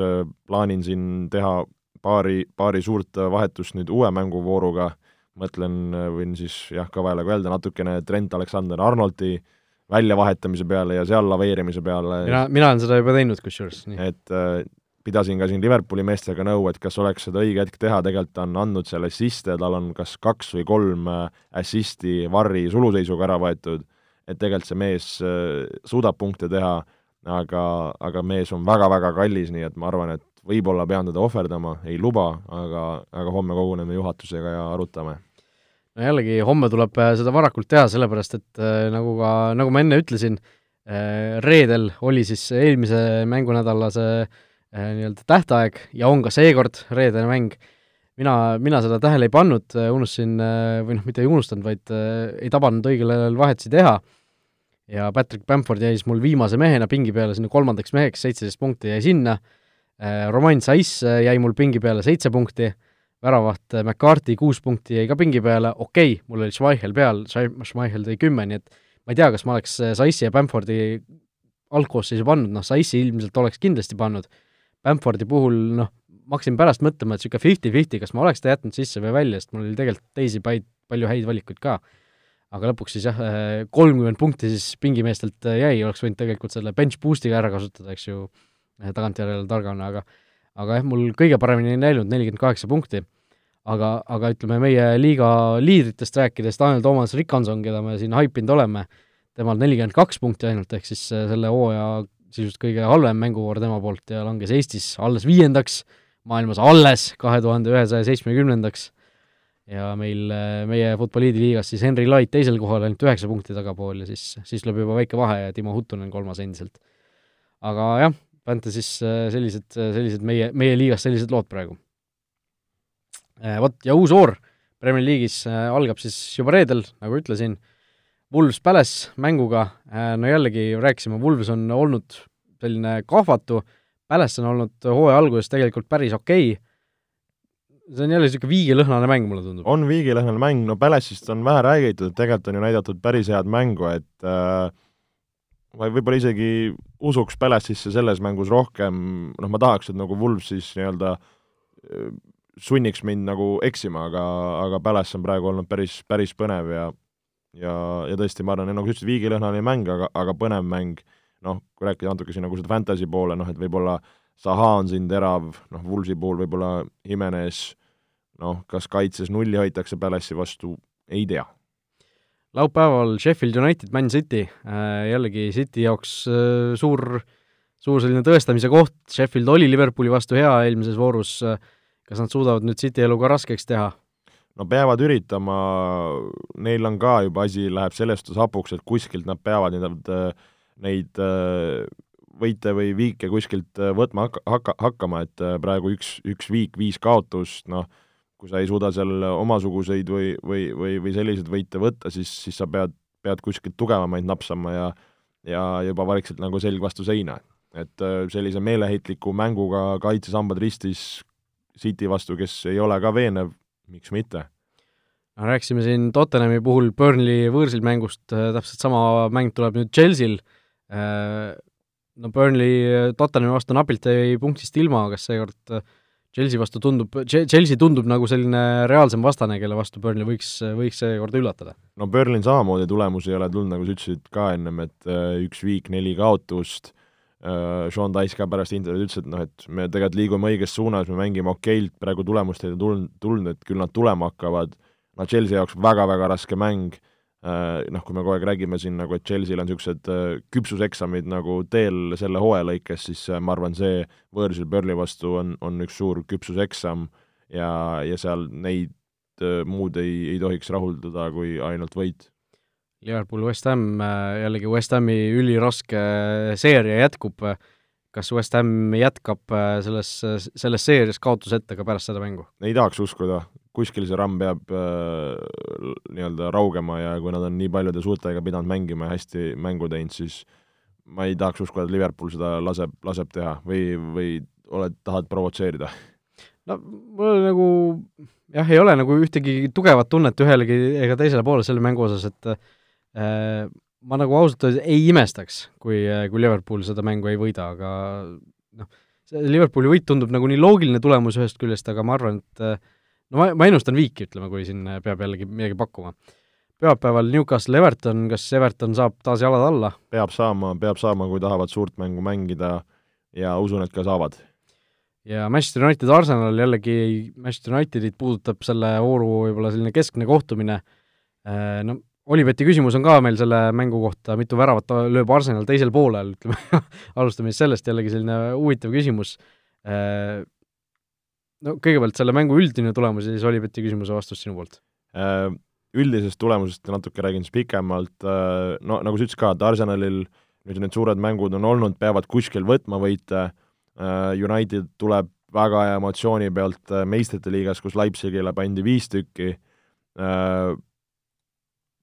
S3: plaanin siin teha paari, paari suurt vahetust nüüd uue mänguvooruga, mõtlen, võin siis jah, kõvalaga öelda natukene Trent Alexander-Arnoldi väljavahetamise peale ja seal laveerimise peale.
S2: mina, mina olen seda juba teinud kusjuures.
S3: et pidasin ka siin Liverpooli meestega nõu, et kas oleks seda õige hetk teha, tegelikult ta on andnud seal assiste, tal on kas kaks või kolm äh, assisti Varri suluseisuga ära võetud, et tegelikult see mees äh, suudab punkte teha, aga, aga mees on väga-väga kallis, nii et ma arvan, et võib-olla pean teda ohverdama, ei luba, aga, aga homme koguneme juhatusega ja arutame.
S2: No jällegi, homme tuleb äh, seda varakult teha, sellepärast et nagu ka, nagu ma enne ütlesin, reedel oli siis eelmise mängunädala see Äh, nii-öelda tähtaeg ja on ka seekord reedene mäng, mina, mina seda tähele ei pannud, äh, unustasin, äh, või noh, mitte ei unustanud, vaid ei tabanud õigel ajal vahetusi teha. Ja Patrick Bamford jäi siis mul viimase mehena pingi peale sinna kolmandaks meheks, seitseteist punkti jäi sinna, Roman Saiss jäi mul pingi peale seitse punkti, väravaht McCarthy kuus punkti jäi ka pingi peale, okei okay,, mul oli Schmeichel peal, Schmeichel tõi kümme, nii et ma ei tea, kas ma oleks Saissi ja Bamfordi algkoosseisu pannud, noh, Saissi ilmselt oleks kindlasti pannud, Bamfordi puhul noh, ma hakkasin pärast mõtlema, et niisugune fifty-fifty, kas ma oleks ta jätnud sisse või välja, sest mul oli tegelikult teisi paid, palju häid valikuid ka. aga lõpuks siis jah, kolmkümmend punkti siis pingimeestelt jäi, oleks võinud tegelikult selle bench boost'iga ära kasutada, eks ju, tagantjärele targana, aga aga jah, mul kõige paremini ei läinud, nelikümmend kaheksa punkti. aga, aga ütleme, meie liiga liidritest rääkides, Daniel Toomas Rikanson, keda me siin haipinud oleme, temal nelikümmend kaks punkti ainult, ehk siis selle hooaja sisuliselt kõige halvem mänguvoor tema poolt ja langes Eestis alles viiendaks, maailmas alles kahe tuhande ühesaja seitsmekümnendaks ja meil, meie Futboliidi liigas siis Henry Light teisel kohal ainult üheksa punkti tagapool ja siis, siis tuleb juba väike vahe ja Timo Huttunen kolmas endiselt. aga jah, Fantasy's sellised, sellised meie, meie liigas sellised lood praegu. Vot, ja uus voor Premier League'is algab siis juba reedel, nagu ütlesin, Wolves Palace mänguga, no jällegi rääkisime, Wolves on olnud selline kahvatu, Palace on olnud hooaja alguses tegelikult päris okei okay., see on jälle niisugune viigilõhnane mäng, mulle tundub.
S3: on viigilõhnane mäng, no Palace'ist on vähe räägitud, et tegelikult on ju näidatud päris head mängu, et äh, ma võib-olla isegi usuks Palace'isse selles mängus rohkem, noh, ma tahaks, et nagu Wolves siis nii-öelda äh, sunniks mind nagu eksima, aga, aga Palace on praegu olnud päris, päris põnev ja ja, ja tõesti, ma arvan, nagu sa ütlesid, viigilõhnaline mäng, aga, aga põnev mäng, noh, kui rääkida natuke siin nagu seda fantasy poole, noh et võib-olla Zaha on siin terav, noh, Woolsi puhul võib-olla Jimenez, noh, kas kaitses nulli hoitakse Palace'i vastu, ei tea
S2: laupäeval Sheffield United, Man City, äh, jällegi City jaoks äh, suur, suur selline tõestamise koht, Sheffield oli Liverpooli vastu hea eelmises voorus, kas nad suudavad nüüd City elu ka raskeks teha?
S3: no peavad üritama, neil on ka juba asi, läheb selles suhtes hapuks, et kuskilt nad peavad neid, neid võite või viike kuskilt võtma hakka, hakka, hakkama, et praegu üks, üks viik, viis kaotust, noh, kui sa ei suuda seal omasuguseid või, või, või, või selliseid võite võtta, siis, siis sa pead, pead kuskilt tugevamaid napsama ja ja juba vaikselt nagu selg vastu seina. et äh, sellise meeleheitliku mänguga kaitsesambad ristis City vastu, kes ei ole ka veenev, miks mitte?
S2: no rääkisime siin Tottenhami puhul Burnley võõrsil mängust, äh, täpselt sama mäng tuleb nüüd Chelsea'l, äh, no Burnley Tottenhami vastu napilt jäi punktist ilma, kas seekord Chelsea vastu tundub, Chelsea tundub nagu selline reaalsem vastane, kelle vastu Burnley võiks, võiks seekord üllatada.
S3: no Burnley'l samamoodi tulemusi ei ole tulnud, nagu sa ütlesid ka ennem, et äh, üks viik, neli kaotust, äh, Sean Dice ka pärast intervjuud ütles, et noh, et me tegelikult liigume õiges suunas, me mängime okeilt, praegu tulemust ei tulnud, tulnud, et küll nad tulema hakkavad, no Chelsea jaoks väga-väga raske mäng noh, kui me kogu aeg räägime siin nagu, et Chelsea'l on niisugused äh, küpsuseksamid nagu teel selle hooaja lõikes, siis äh, ma arvan, see võõrsil Burnley vastu on, on üks suur küpsuseksam ja, ja seal neid muud ei, ei tohiks rahuldada kui ainult võit.
S2: Liverpool, West Ham, jällegi West Hami üliraske seeria jätkub, kas West Ham jätkab selles, selles seerias kaotuseta ka pärast seda mängu?
S3: ei tahaks uskuda, kuskil see ramm peab äh, nii-öelda raugema ja kui nad on nii paljude suurtega pidanud mängima ja hästi mängu teinud, siis ma ei tahaks uskuda, et Liverpool seda laseb, laseb teha või, või oled, tahad provotseerida?
S2: no mul nagu jah, ei ole nagu ühtegi tugevat tunnet ühelegi ega teisele poole selle mängu osas, et äh, ma nagu ausalt öeldes ei imestaks, kui, kui Liverpool seda mängu ei võida, aga noh, see Liverpooli võit tundub nagu nii loogiline tulemus ühest küljest, aga ma arvan, et äh, no ma, ma ennustan viiki, ütleme, kui siin peab jällegi midagi pakkuma. pühapäeval Newcastle Everton, kas Everton saab taas jalad alla?
S3: peab saama, peab saama, kui tahavad suurt mängu mängida ja usun, et ka saavad.
S2: ja Manchester United Arsenal jällegi, Manchester Unitedit puudutab selle vooru võib-olla selline keskne kohtumine, äh, no Olibeti küsimus on ka meil selle mängu kohta, mitu väravat lööb Arsenal teisel poolel, ütleme alustame siis sellest, jällegi selline huvitav küsimus äh, no kõigepealt selle mängu üldine tulemus ja siis Olibeti küsimuse vastus sinu poolt.
S3: Äh, üldisest tulemusest natuke räägin siis pikemalt, äh, no nagu sa ütlesid ka, et Arsenalil nüüd need suured mängud on olnud, peavad kuskil võtma võite, äh, United tuleb väga hea emotsiooni pealt meistrite liigas, kus Leipzigile pandi viis tükki,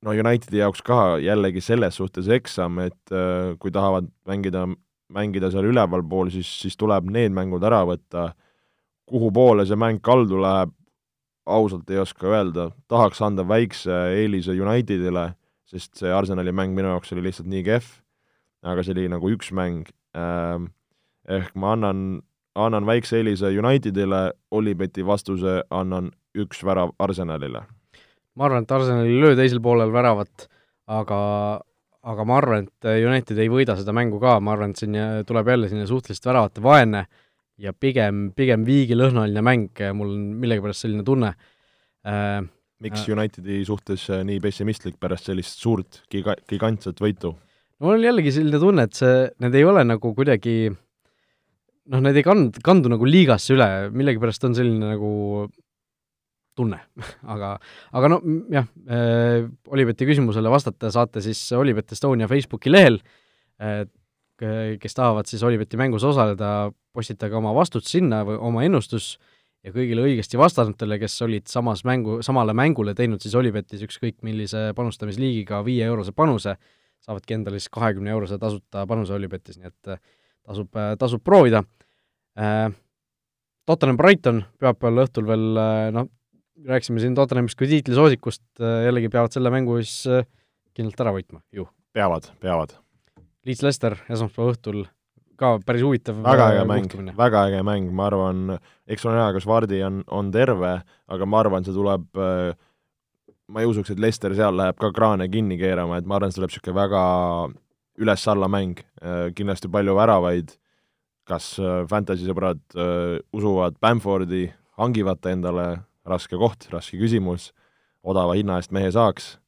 S3: no Unitedi jaoks ka jällegi selles suhtes eksam, et kui tahavad mängida, mängida seal ülevalpool, siis, siis tuleb need mängud ära võtta kuhu poole see mäng kaldu läheb, ausalt ei oska öelda, tahaks anda väikse eelise Unitedile, sest see Arsenali mäng minu jaoks oli lihtsalt nii kehv, aga see oli nagu üks mäng, ähm, ehk ma annan, annan väikse eelise Unitedile, Olibeti vastuse annan üks värav Arsenalile.
S2: ma arvan, et Arsenal ei löö teisel poolel väravat, aga aga ma arvan, et United ei võida seda mängu ka, ma arvan, et siin tuleb jälle selline suhteliselt väravate vaene ja pigem, pigem viigilõhnaline mäng, mul on millegipärast selline tunne
S3: äh,. miks äh, Unitedi suhtes äh, nii pessimistlik pärast sellist suurt giga-, gigantset võitu?
S2: no mul on jällegi selline tunne, et see, need ei ole nagu kuidagi noh, need ei kand-, kandu nagu liigasse üle, millegipärast on selline nagu tunne aga, aga no jah äh,, Olibeti küsimusele vastata saate siis Olibet Estonia Facebooki lehel äh,, kes tahavad siis Olibeti mängus osaleda, postitage oma vastus sinna või oma ennustus ja kõigile õigesti vastanutele, kes olid samas mängu, samale mängule teinud siis Olipetis ükskõik millise panustamisliigiga viie-eurose panuse, saavadki endale siis kahekümne eurose tasuta panuse Olipetis, nii et äh, tasub, äh, tasub proovida. Äh, Tottenham Brighton pühapäeval õhtul veel noh, rääkisime siin Tottenhamist kui tiitlisoosikust, äh, jällegi peavad selle mängu siis äh, kindlalt ära võitma, ju.
S3: peavad, peavad.
S2: Leeds Lester esmaspäeva õhtul ka päris huvitav
S3: väga äge äh, mäng, väga äge mäng, ma arvan, eks ole näha, kas Vardi on, on terve, aga ma arvan, see tuleb ma ei usuks, et Lester seal läheb ka kraane kinni keerama, et ma arvan, see tuleb niisugune väga üles-alla mäng, kindlasti palju väravaid, kas fantasy sõbrad usuvad Bamfordi, hangivad ta endale raske koht, raske küsimus, odava hinna eest mehe saaks, äh,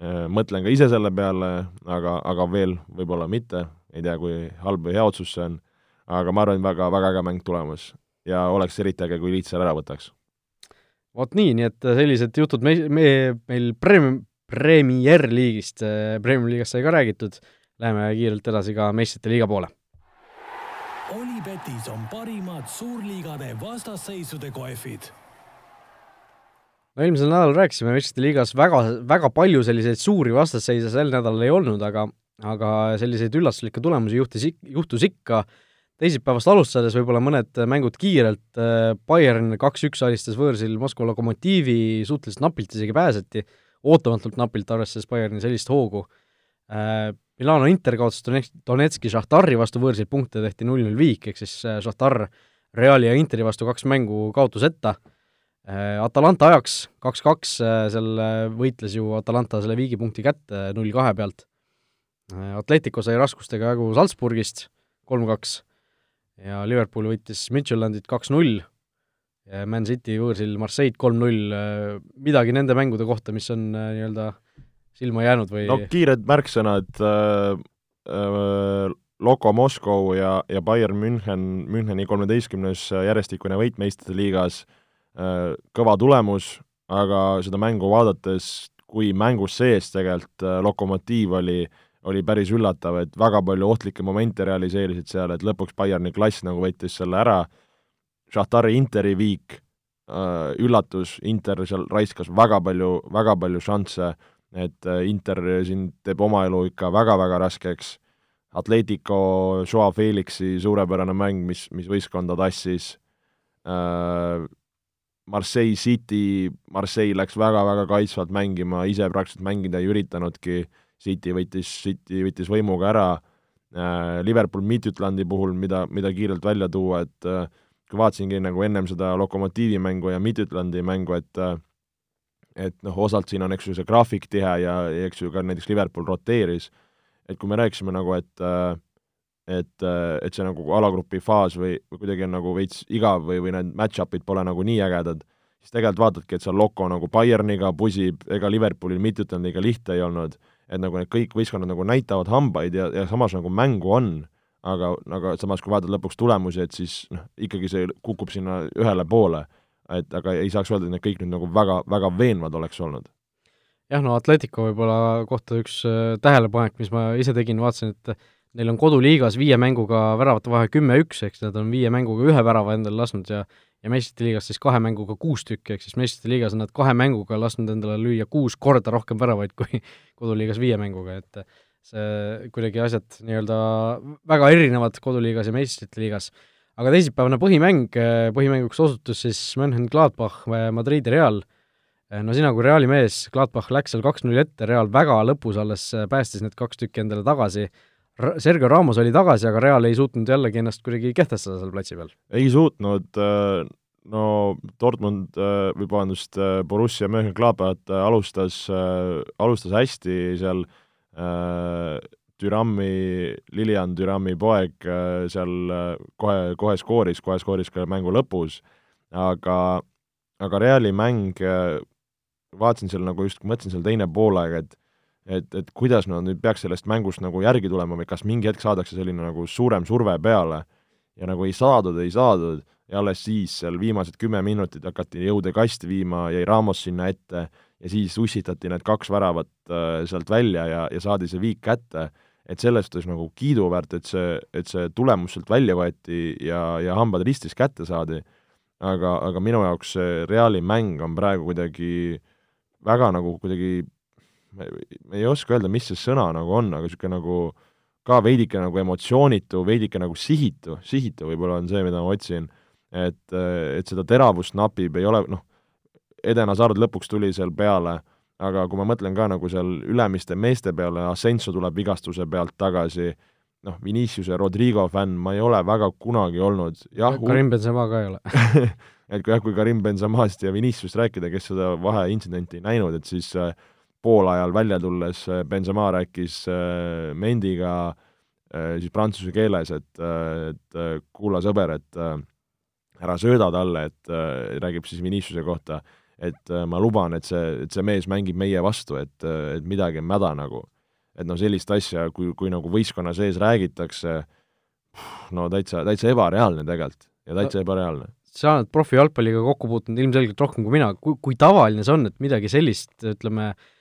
S3: mõtlen ka ise selle peale, aga, aga veel võib-olla mitte, ei tea, kui halb või hea otsus see on, aga ma arvan, väga, väga äge mäng tulemas. Ja oleks eriti äge, kui Leeds selle ära võtaks.
S2: vot nii, nii et sellised jutud me, me, meil Prem-, Premier liigist, Premier liigast sai ka räägitud, läheme kiirelt edasi ka meistrite liiga poole.
S1: Olipetis on parimad suurliigade vastasseisude kohvid
S2: no eelmisel nädalal rääkisime meistrite liigas väga, väga palju selliseid suuri vastasseise sel nädalal ei olnud, aga aga selliseid üllatuslikke tulemusi juhtis, juhtus ikka, teisipäevast alustades võib-olla mõned mängud kiirelt, äh, Bayern kaks-üks alistas võõrsil Moskva Lokomotiivi, suhteliselt napilt isegi pääseti, ootamatult napilt, arvestades Bayerni sellist hoogu. Äh, Milano Inter kaotas Donetski Šahtari vastu võõrsil punkte, tehti null-null viik, ehk siis äh, Šahtar Reali ja Interi vastu kaks mängu kaotuseta Atalanta ajaks kaks-kaks, äh, seal äh, võitles ju Atalanta selle viigipunkti kätte null kahe pealt. Atletico sai raskustega jagu Salzburgist kolm-kaks ja Liverpool võitis Midtjyllandit kaks-null, Man City võõrsil Marseille'd kolm-null, midagi nende mängude kohta, mis on nii-öelda silma jäänud või
S3: no kiired märksõnad äh,, äh, Loko Moskov ja, ja Bayern München, Müncheni kolmeteistkümnes järjestikune võit meistrite liigas äh,, Äh, kõva tulemus, aga seda mängu vaadates, kui mängus sees tegelikult äh, Lokomotiiv oli, oli päris üllatav, et väga palju ohtlikke momente realiseerisid seal, et lõpuks Bayerni klass nagu võttis selle ära, Šahtari Interi viik, äh, üllatus, Inter seal raiskas väga palju, väga palju šansse, et Inter siin teeb oma elu ikka väga-väga raskeks, Atletico Joa Felixi suurepärane mäng, mis, mis võistkonda tassis. Äh,, Marseille City, Marseille läks väga-väga kaitsvalt mängima, ise praktiliselt mängida ei üritanudki, City võttis, City võttis võimuga ära, äh, Liverpool Midtjütlandi puhul, mida, mida kiirelt välja tuua, et äh, kui vaatasingi nagu ennem seda Lokomotiivi mängu ja Midtjütlandi mängu, et äh, et noh, osalt siin on, eks ju, see graafik tihe ja, ja eks ju ka näiteks Liverpool roteeris, et kui me rääkisime nagu, et äh, et, et see nagu alagrupi faas või, või kuidagi on nagu veits igav või, või need match-up'id pole nagu nii ägedad, siis tegelikult vaatadki, et seal Loco nagu Bayerniga pusib, ega Liverpoolil Midtjyllandiga lihtne ei olnud, et nagu need kõik võistkonnad nagu näitavad hambaid ja, ja samas nagu mängu on, aga, aga samas, kui vaatad lõpuks tulemusi, et siis noh, ikkagi see kukub sinna ühele poole. et aga ei saaks öelda, et need kõik nüüd nagu väga, väga veenvad oleks olnud
S2: jah, no Atletico võib-olla kohta üks äh, tähelepanek, mis ma ise tegin, vaatasin, et Neil on koduliigas viie mänguga väravate vahe kümme-üks, siis nad on viie mänguga ühe värava endale lasknud ja ja meistrite liigas siis kahe mänguga kuus tükki, ehk siis meistrite liigas on nad kahe mänguga lasknud endale lüüa kuus korda rohkem väravaid kui koduliigas viie mänguga, et see kuidagi asjad nii-öelda väga erinevad koduliigas ja meistrite liigas. aga teisipäevane põhimäng, põhimänguks osutus siis Mönchen-Gladbach, Madridi Real, no sina kui Reali mees, Gladbach läks seal kaks-null ette, Real väga lõpus alles päästis need kaks tükki endale tagasi, Sergio Ramos oli tagasi, aga Real ei suutnud jällegi ennast kuidagi kehtestada seal platsi peal.
S3: ei suutnud, no Dortmund või vabandust, Borussia Mönchengladbach alustas, alustas hästi seal äh, Dürami, Lilian Dürami poeg seal kohe, kohe skooris, kohe skooris ka mängu lõpus, aga, aga Reali mäng, vaatasin seal nagu just, mõtlesin seal teine poolaeg, et et, et kuidas nad nüüd peaks sellest mängust nagu järgi tulema või kas mingi hetk saadakse selline nagu suurem surve peale ja nagu ei saadud, ei saadud ja alles siis seal viimased kümme minutit hakati jõude kasti viima, jäi Ramos sinna ette ja siis ussitati need kaks väravat äh, sealt välja ja, ja saadi see viik kätte, et selles suhtes nagu kiiduväärt, et see, et see tulemus sealt välja võeti ja, ja hambad ristis kätte saadi, aga, aga minu jaoks see Reali mäng on praegu kuidagi väga nagu kuidagi ma ei oska öelda, mis see sõna nagu on, aga niisugune nagu ka veidike nagu emotsioonitu, veidike nagu sihitu, sihitu võib-olla on see, mida ma otsin, et, et seda teravust napib, ei ole noh, Eden Hazard lõpuks tuli seal peale, aga kui ma mõtlen ka nagu seal ülemiste meeste peale, Ascenso tuleb vigastuse pealt tagasi, noh, Vinicius ja Rodrigo fänn ma ei ole väga kunagi olnud, jah
S2: Karim Benzema ka ei ole.
S3: Et kui jah, kui Karim Benzemast ja Viniciusest rääkida, kes seda vaheintsidenti ei näinud, et siis äh, poolajal välja tulles Benzema rääkis äh, Mendiga äh, siis prantsuse keeles, et, äh, et kuula, sõber, et ära sööda talle, et räägib siis Viniciuse kohta, et ma luban, et see, et see mees mängib meie vastu, et, et midagi on mäda nagu. et noh, sellist asja, kui, kui nagu võistkonna sees räägitakse, no täitsa, täitsa ebareaalne tegelikult ja täitsa ebareaalne
S2: sa oled profijalgpalliga kokku puutunud ilmselgelt rohkem kui mina, kui, kui tavaline see on, et midagi sellist, ütleme, Äh,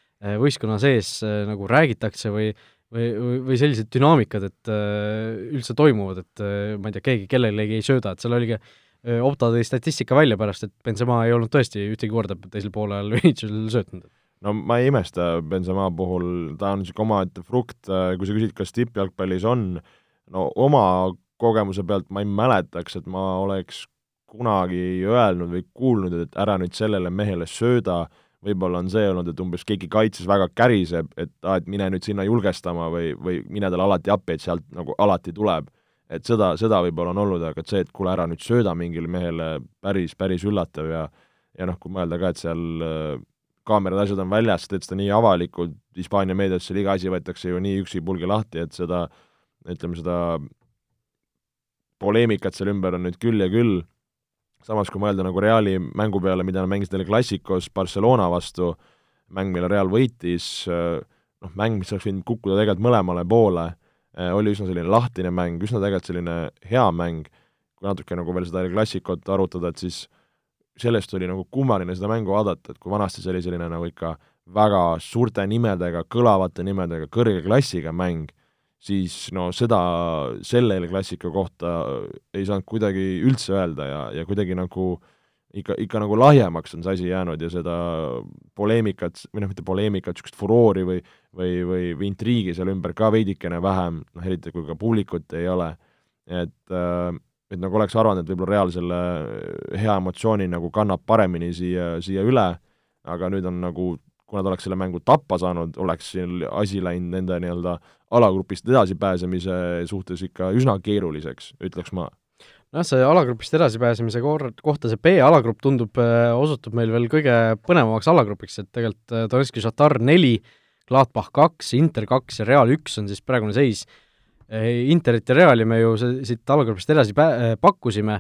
S2: võistkonna sees äh, nagu räägitakse või või, või, või sellised dünaamikad, et äh, üldse toimuvad, et ma ei tea, keegi kellelegi ei sööda, et seal oligi Opta tõi statistika välja pärast, et Benzema ei olnud tõesti ühtegi korda teisel poolel Viniciusel söötnud.
S3: no ma ei imesta Benzema puhul, ta on niisugune omaette frukt, kui sa küsid, kas tippjalgpallis on, no oma kogemuse pealt ma ei mäletaks, et ma oleks kunagi öelnud või kuulnud, et ära nüüd sellele mehele sööda, võib-olla on see olnud, et umbes keegi kaitses väga käriseb, et aa, et mine nüüd sinna julgestama või, või mine talle alati appi, et sealt nagu alati tuleb. et seda, seda võib-olla on olnud, aga et see, et kuule, ära nüüd sööda mingile mehele, päris, päris üllatav ja ja noh, kui mõelda ka, et seal äh, kaamerad, asjad on väljas, teed seda nii avalikult, Hispaania meedias seal iga asi võetakse ju nii üksipulgi lahti, et seda, ütleme seda poleemikat seal ümber on nüüd küll ja küll samas kui mõelda nagu Reali mängu peale, mida nad mängisid El Clasicos Barcelona vastu, mäng, mille Real võitis, noh, mäng, mis oleks võinud kukkuda tegelikult mõlemale poole, oli üsna selline lahtine mäng, üsna tegelikult selline hea mäng, kui natuke nagu veel seda El Clasicut arutada, et siis sellest oli nagu kummaline seda mängu vaadata, et kui vanasti see oli selline nagu ikka väga suurte nimedega, kõlavate nimedega, kõrge klassiga mäng, siis no seda selle klassika kohta ei saanud kuidagi üldse öelda ja, ja kuidagi nagu ikka, ikka nagu lahjemaks on see asi jäänud ja seda poleemikat, või noh, mitte poleemikat, niisugust furoori või või, või, või intriigi seal ümber ka veidikene vähem, noh eriti kui ka publikut ei ole, et äh, et nagu oleks arvanud, et võib-olla Real selle hea emotsiooni nagu kannab paremini siia, siia üle, aga nüüd on nagu kui nad oleks selle mängu tappa saanud, oleks siin asi läinud nende nii-öelda alagrupist edasipääsemise suhtes ikka üsna keeruliseks, ütleks ma.
S2: nojah, see alagrupist edasipääsemise kor-, kohta see B-alagrupp tundub, äh, osutub meil veel kõige põnevamaks alagrupiks, et tegelikult äh, Donetski Šatar neli, Gladbach kaks, Inter kaks ja Real üks on siis praegune seis. Äh, Interit ja Reali me ju siit alagrupist edasi pä-, pakkusime,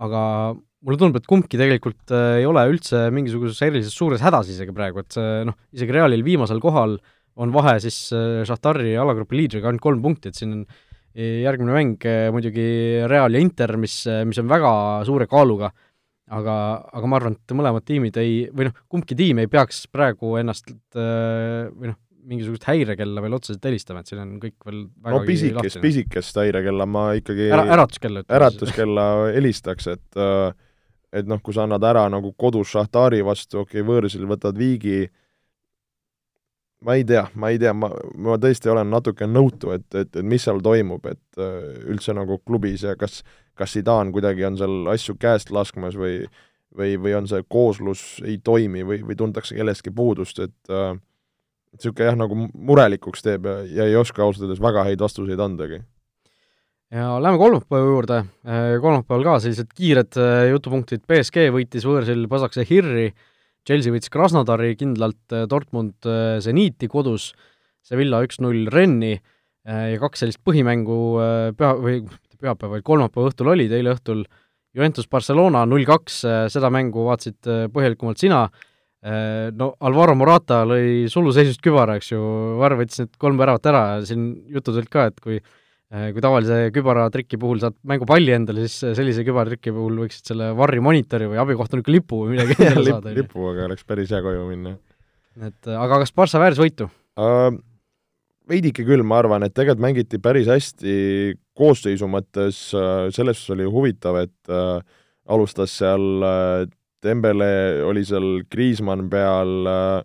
S2: aga mulle tundub, et kumbki tegelikult äh, ei ole üldse mingisuguses erilises suures hädas isegi praegu, et see noh, isegi Realil viimasel kohal on vahe siis äh, Šahtari alagrupi liidriga ainult kolm punkti, et siin on äh, järgmine mäng muidugi Real ja Inter, mis, mis on väga suure kaaluga, aga, aga ma arvan, et mõlemad tiimid ei, või noh, kumbki tiim ei peaks praegu ennast või noh, mingisugust häirekella veel otseselt helistama, et siin on kõik veel
S3: no pisikest, pisikest häirekella ma ikkagi
S2: ära, äratuskella
S3: äratuskella helistaks, et äh, et noh, kui sa annad ära nagu kodus Šahtari vastu, okei okay,, võõrsil võtad viigi, ma ei tea, ma ei tea, ma, ma tõesti olen natuke nõutu, et, et, et mis seal toimub, et äh, üldse nagu klubis ja kas, kas Zidane kuidagi on seal asju käest laskmas või või, või on see kooslus ei toimi või, või tuntakse kellestki puudust, et niisugune äh, jah, nagu murelikuks teeb ja, ja ei oska ausalt öeldes väga häid vastuseid andagi.
S2: Ja lähme kolmapäeva juurde, äh, kolmapäeval ka sellised kiired äh, jutupunktid, BSG võitis võõrsil Pasakse Hirri, Chelsea võitis Krasnodari kindlalt, äh, Dortmund Zeniiti kodus, Sevilla üks-null Renni ja kaks sellist põhimängu püha, või mitte pühapäeva, vaid kolmapäeva õhtul olid, eile õhtul Juventus Barcelona null-kaks, seda mängu vaatasid põhjalikumalt sina, no Alvaro Morata lõi suluseisust kübara, eks ju, Varr võttis need kolm väravat ära siin jutud olid ka, et kui Äh, kui tavalise kübaratriki puhul saad mängupalli endale, siis sellise kübaratriki puhul võiksid selle varri monitori või abikohtuniku lipu või midagi endale
S3: lip, saada. lipuga oleks päris hea koju minna.
S2: et aga kas Barca vääris võitu uh,?
S3: Veidike küll, ma arvan, et tegelikult mängiti päris hästi koosseisu mõttes, äh, selles suhtes oli huvitav, et uh, alustas seal uh, Dembele, oli seal Kriismann peal uh,,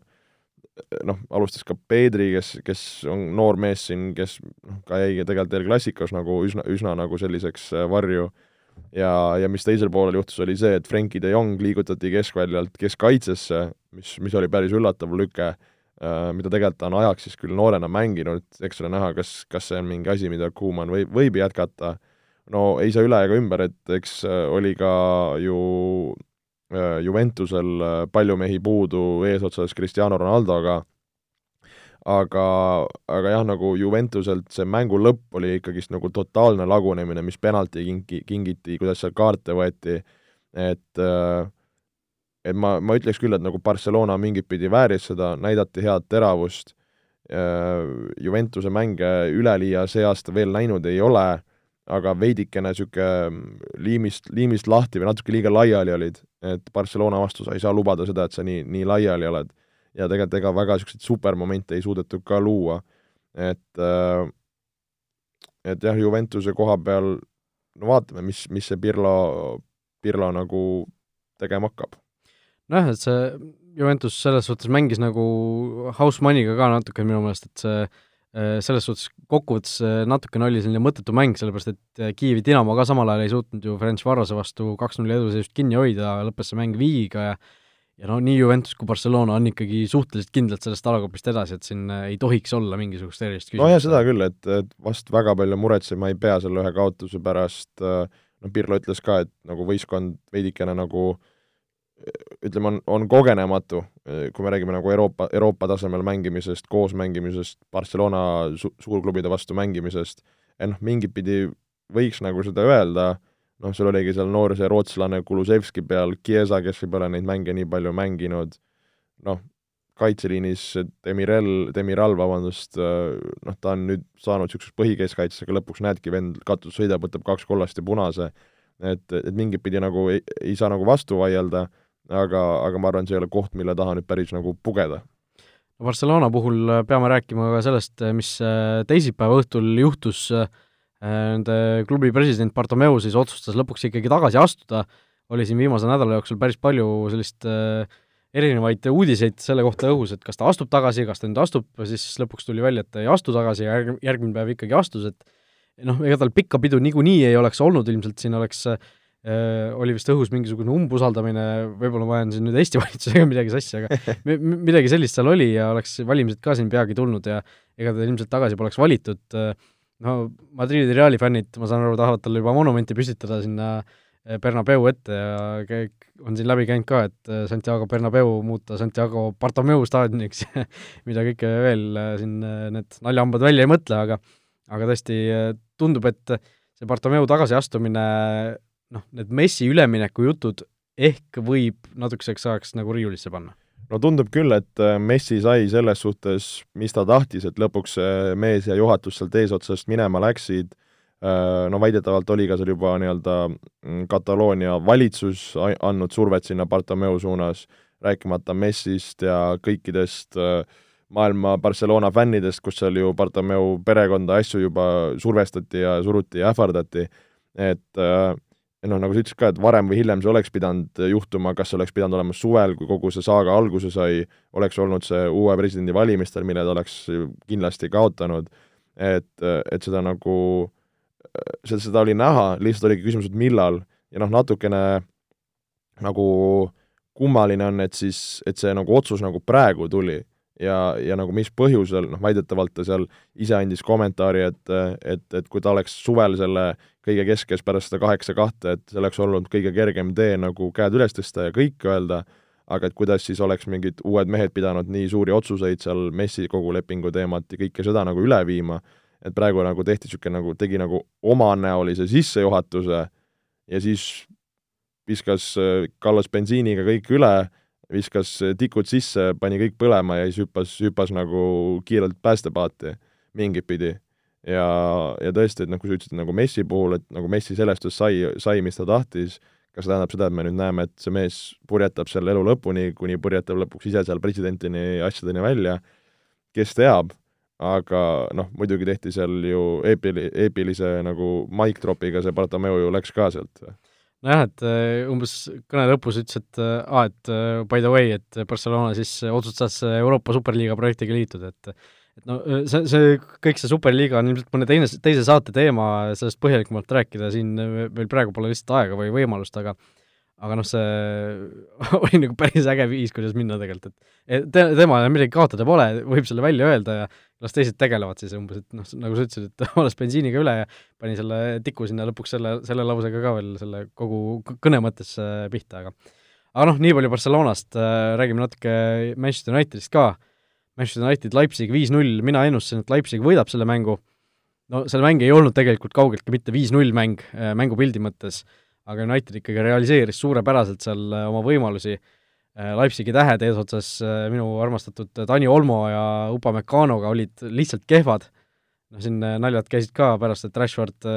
S3: noh, alustas ka Pedri, kes, kes on noor mees siin, kes noh, ka jäi tegelikult El Classicos nagu üsna, üsna nagu selliseks äh, varju. Ja, ja mis teisel poolel juhtus, oli see, et Frenkie de Jong liigutati keskväljalt keskkaitsesse, mis, mis oli päris üllatav lüke äh,, mida tegelikult ta on ajaks siis küll noorena mänginud, eks ole näha, kas, kas see on mingi asi, mida Kuumann võib, võib jätkata, no ei saa üle ega ümber, et eks äh, oli ka ju Juventusel äh, palju mehi puudu eesotsas Cristiano Ronaldoga, aga, aga jah, nagu Juventuselt see mängu lõpp oli ikkagist nagu totaalne lagunemine, mis penalti kinki, kingiti, kuidas seal kaarte võeti, et äh, et ma, ma ütleks küll, et nagu Barcelona mingit pidi vääris seda, näidati head teravust, Juventuse mänge üleliia see aasta veel näinud ei ole aga veidikene niisugune liimist, liimist lahti või natuke liiga laiali olid, et Barcelona vastu sa ei saa lubada seda, et sa nii, nii laiali oled. ja tegelikult ega väga niisuguseid supermomente ei suudetud ka luua. et äh, et jah, Juventuse koha peal no vaatame, mis, mis see Pirlo, Pirlo nagu tegema hakkab.
S2: nojah, et see Juventus selles suhtes mängis nagu house money'ga ka natuke minu meelest, et see selles suhtes kokkuvõttes äh, natukene oli selline mõttetu mäng, sellepärast et äh, Kiievi Dinamo ka samal ajal ei suutnud ju Ferenc Varrose vastu kaks-null eduseisust kinni hoida, lõppes see mäng viigiga ja ja no nii Juventus kui Barcelona on ikkagi suhteliselt kindlad sellest alagopist edasi, et siin ei tohiks olla mingisugust erilist küsimust.
S3: nojah, seda küll, et, et vast väga palju muretsema ei pea selle ühe kaotuse pärast, noh, Pirlo ütles ka, et nagu võistkond veidikene nagu äh, ütleme, on, on kogenematu, kui me räägime nagu Euroopa, Euroopa tasemel mängimisest, koos mängimisest, Barcelona su-, suurklubide vastu mängimisest, et noh, mingit pidi võiks nagu seda öelda, noh, sul oligi seal noor see rootslane Kulusevski peal, Chiesa, kes ei ole neid mänge nii palju mänginud, noh, kaitseliinis Demirel, Demiral, vabandust, noh, ta on nüüd saanud niisuguseks põhikeskkaitsega, lõpuks näedki, vend katus sõidab, võtab kaks kollast ja punase, et, et mingit pidi nagu ei, ei saa nagu vastu vaielda aga, aga ma arvan, see ei ole koht, mille taha nüüd päris nagu pugeda.
S2: Barcelona puhul äh, peame rääkima ka sellest, äh, mis äh, teisipäeva õhtul juhtus, nende klubi president Bartomeu siis otsustas lõpuks ikkagi tagasi astuda, oli siin viimase nädala jooksul päris palju sellist erinevaid uudiseid selle kohta õhus, et kas ta astub tagasi, kas ta nüüd astub, siis lõpuks tuli välja, et ta ei astu tagasi ja järg-, järgmine päev ikkagi astus, et noh, ega tal pikka pidu niikuinii ei oleks olnud, ilmselt siin oleks äh, oli vist õhus mingisugune umbusaldamine, võib-olla ma ajan siin nüüd Eesti valitsusega midagi sassi, aga midagi sellist seal oli ja oleks valimised ka siin peagi tulnud ja ega ta ilmselt tagasi poleks valitud. Äh, no Madridi Reali fännid, ma saan aru, tahavad talle juba monumenti püstitada sinna äh, Bernabeu ette ja on siin läbi käinud ka, et Santiago Bernabeu muuta Santiago Bartomeu staadioniks mida kõike veel siin need naljahambad välja ei mõtle, aga aga tõesti tundub, et see Bartomeu tagasiastumine noh, need messi ülemineku jutud ehk võib natukeseks ajaks nagu riiulisse panna?
S3: no tundub küll, et äh, Messi sai selles suhtes, mis ta tahtis, et lõpuks see mees ja juhatus sealt eesotsast minema läksid, äh, no väidetavalt oli ka seal juba nii-öelda mm, Kataloonia valitsus andnud survet sinna Bartomeu suunas, rääkimata Messist ja kõikidest äh, maailma Barcelona fännidest, kus seal ju Bartomeu perekonda asju juba survestati ja suruti ja ähvardati, et äh, noh, nagu sa ütlesid ka, et varem või hiljem see oleks pidanud juhtuma, kas see oleks pidanud olema suvel, kui kogu see saaga alguse sai, oleks olnud see uue presidendi valimistel, mille ta oleks kindlasti kaotanud, et, et seda nagu seda, seda oli näha, lihtsalt oligi küsimus, et millal. Ja noh, natukene nagu kummaline on, et siis, et see nagu otsus nagu praegu tuli ja, ja nagu mis põhjusel, noh väidetavalt ta seal ise andis kommentaari, et, et, et kui ta oleks suvel selle kõige keskes pärast seda kaheksa kahte, et see oleks olnud kõige kergem tee nagu käed üles tõsta ja kõik öelda, aga et kuidas siis oleks mingid uued mehed pidanud nii suuri otsuseid seal messi kogu lepingu teemat ja kõike seda nagu üle viima, et praegu nagu tehti niisugune nagu, tegi nagu omanäolise sissejuhatuse ja siis viskas, kallas bensiiniga kõik üle viskas tikud sisse, pani kõik põlema ja siis hüppas, hüppas nagu kiirelt päästepaati mingit pidi. ja, ja tõesti, et kui sa ütlesid nagu Messi puhul, et nagu Messi sellest sai, sai, mis ta tahtis, kas see tähendab seda, et me nüüd näeme, et see mees purjetab seal elu lõpuni, kuni purjetab lõpuks ise seal presidentini asjadeni välja, kes teab, aga noh, muidugi tehti seal ju eepili-, eepilise nagu mic drop'iga see Bartomeu ju läks ka sealt
S2: nojah, et äh, umbes kõne lõpus ütles, et aa äh, ah,, et äh, by the way, et Barcelona siis otsustas Euroopa superliiga projektiga liituda, et et no see, see, kõik see superliiga on ilmselt mõne teine, teise saate teema, sellest põhjalikumalt rääkida siin meil praegu pole lihtsalt aega või võimalust, aga aga noh, see oli nagu päris äge viis, kuidas minna tegelikult, et te, temal midagi kaotada pole, võib selle välja öelda ja las teised tegelevad siis umbes, et noh, nagu sa ütlesid, et valas bensiiniga üle ja pani selle tiku sinna lõpuks selle, selle lausega ka veel selle kogu kõne mõttes pihta, aga aga noh, nii palju Barcelonast, räägime natuke Manchester Unitedist ka, Manchester United Leipzig viis-null, mina ennustasin, et Leipzig võidab selle mängu, no see mäng ei olnud tegelikult kaugeltki mitte viis-null mäng mängupildi mõttes aga United ikkagi realiseeris suurepäraselt seal äh, oma võimalusi, äh, Leipzigi tähed eesotsas äh, minu armastatud Dani Olmo ja Upamecanoga olid lihtsalt kehvad, noh siin naljad käisid ka pärast, et Rashford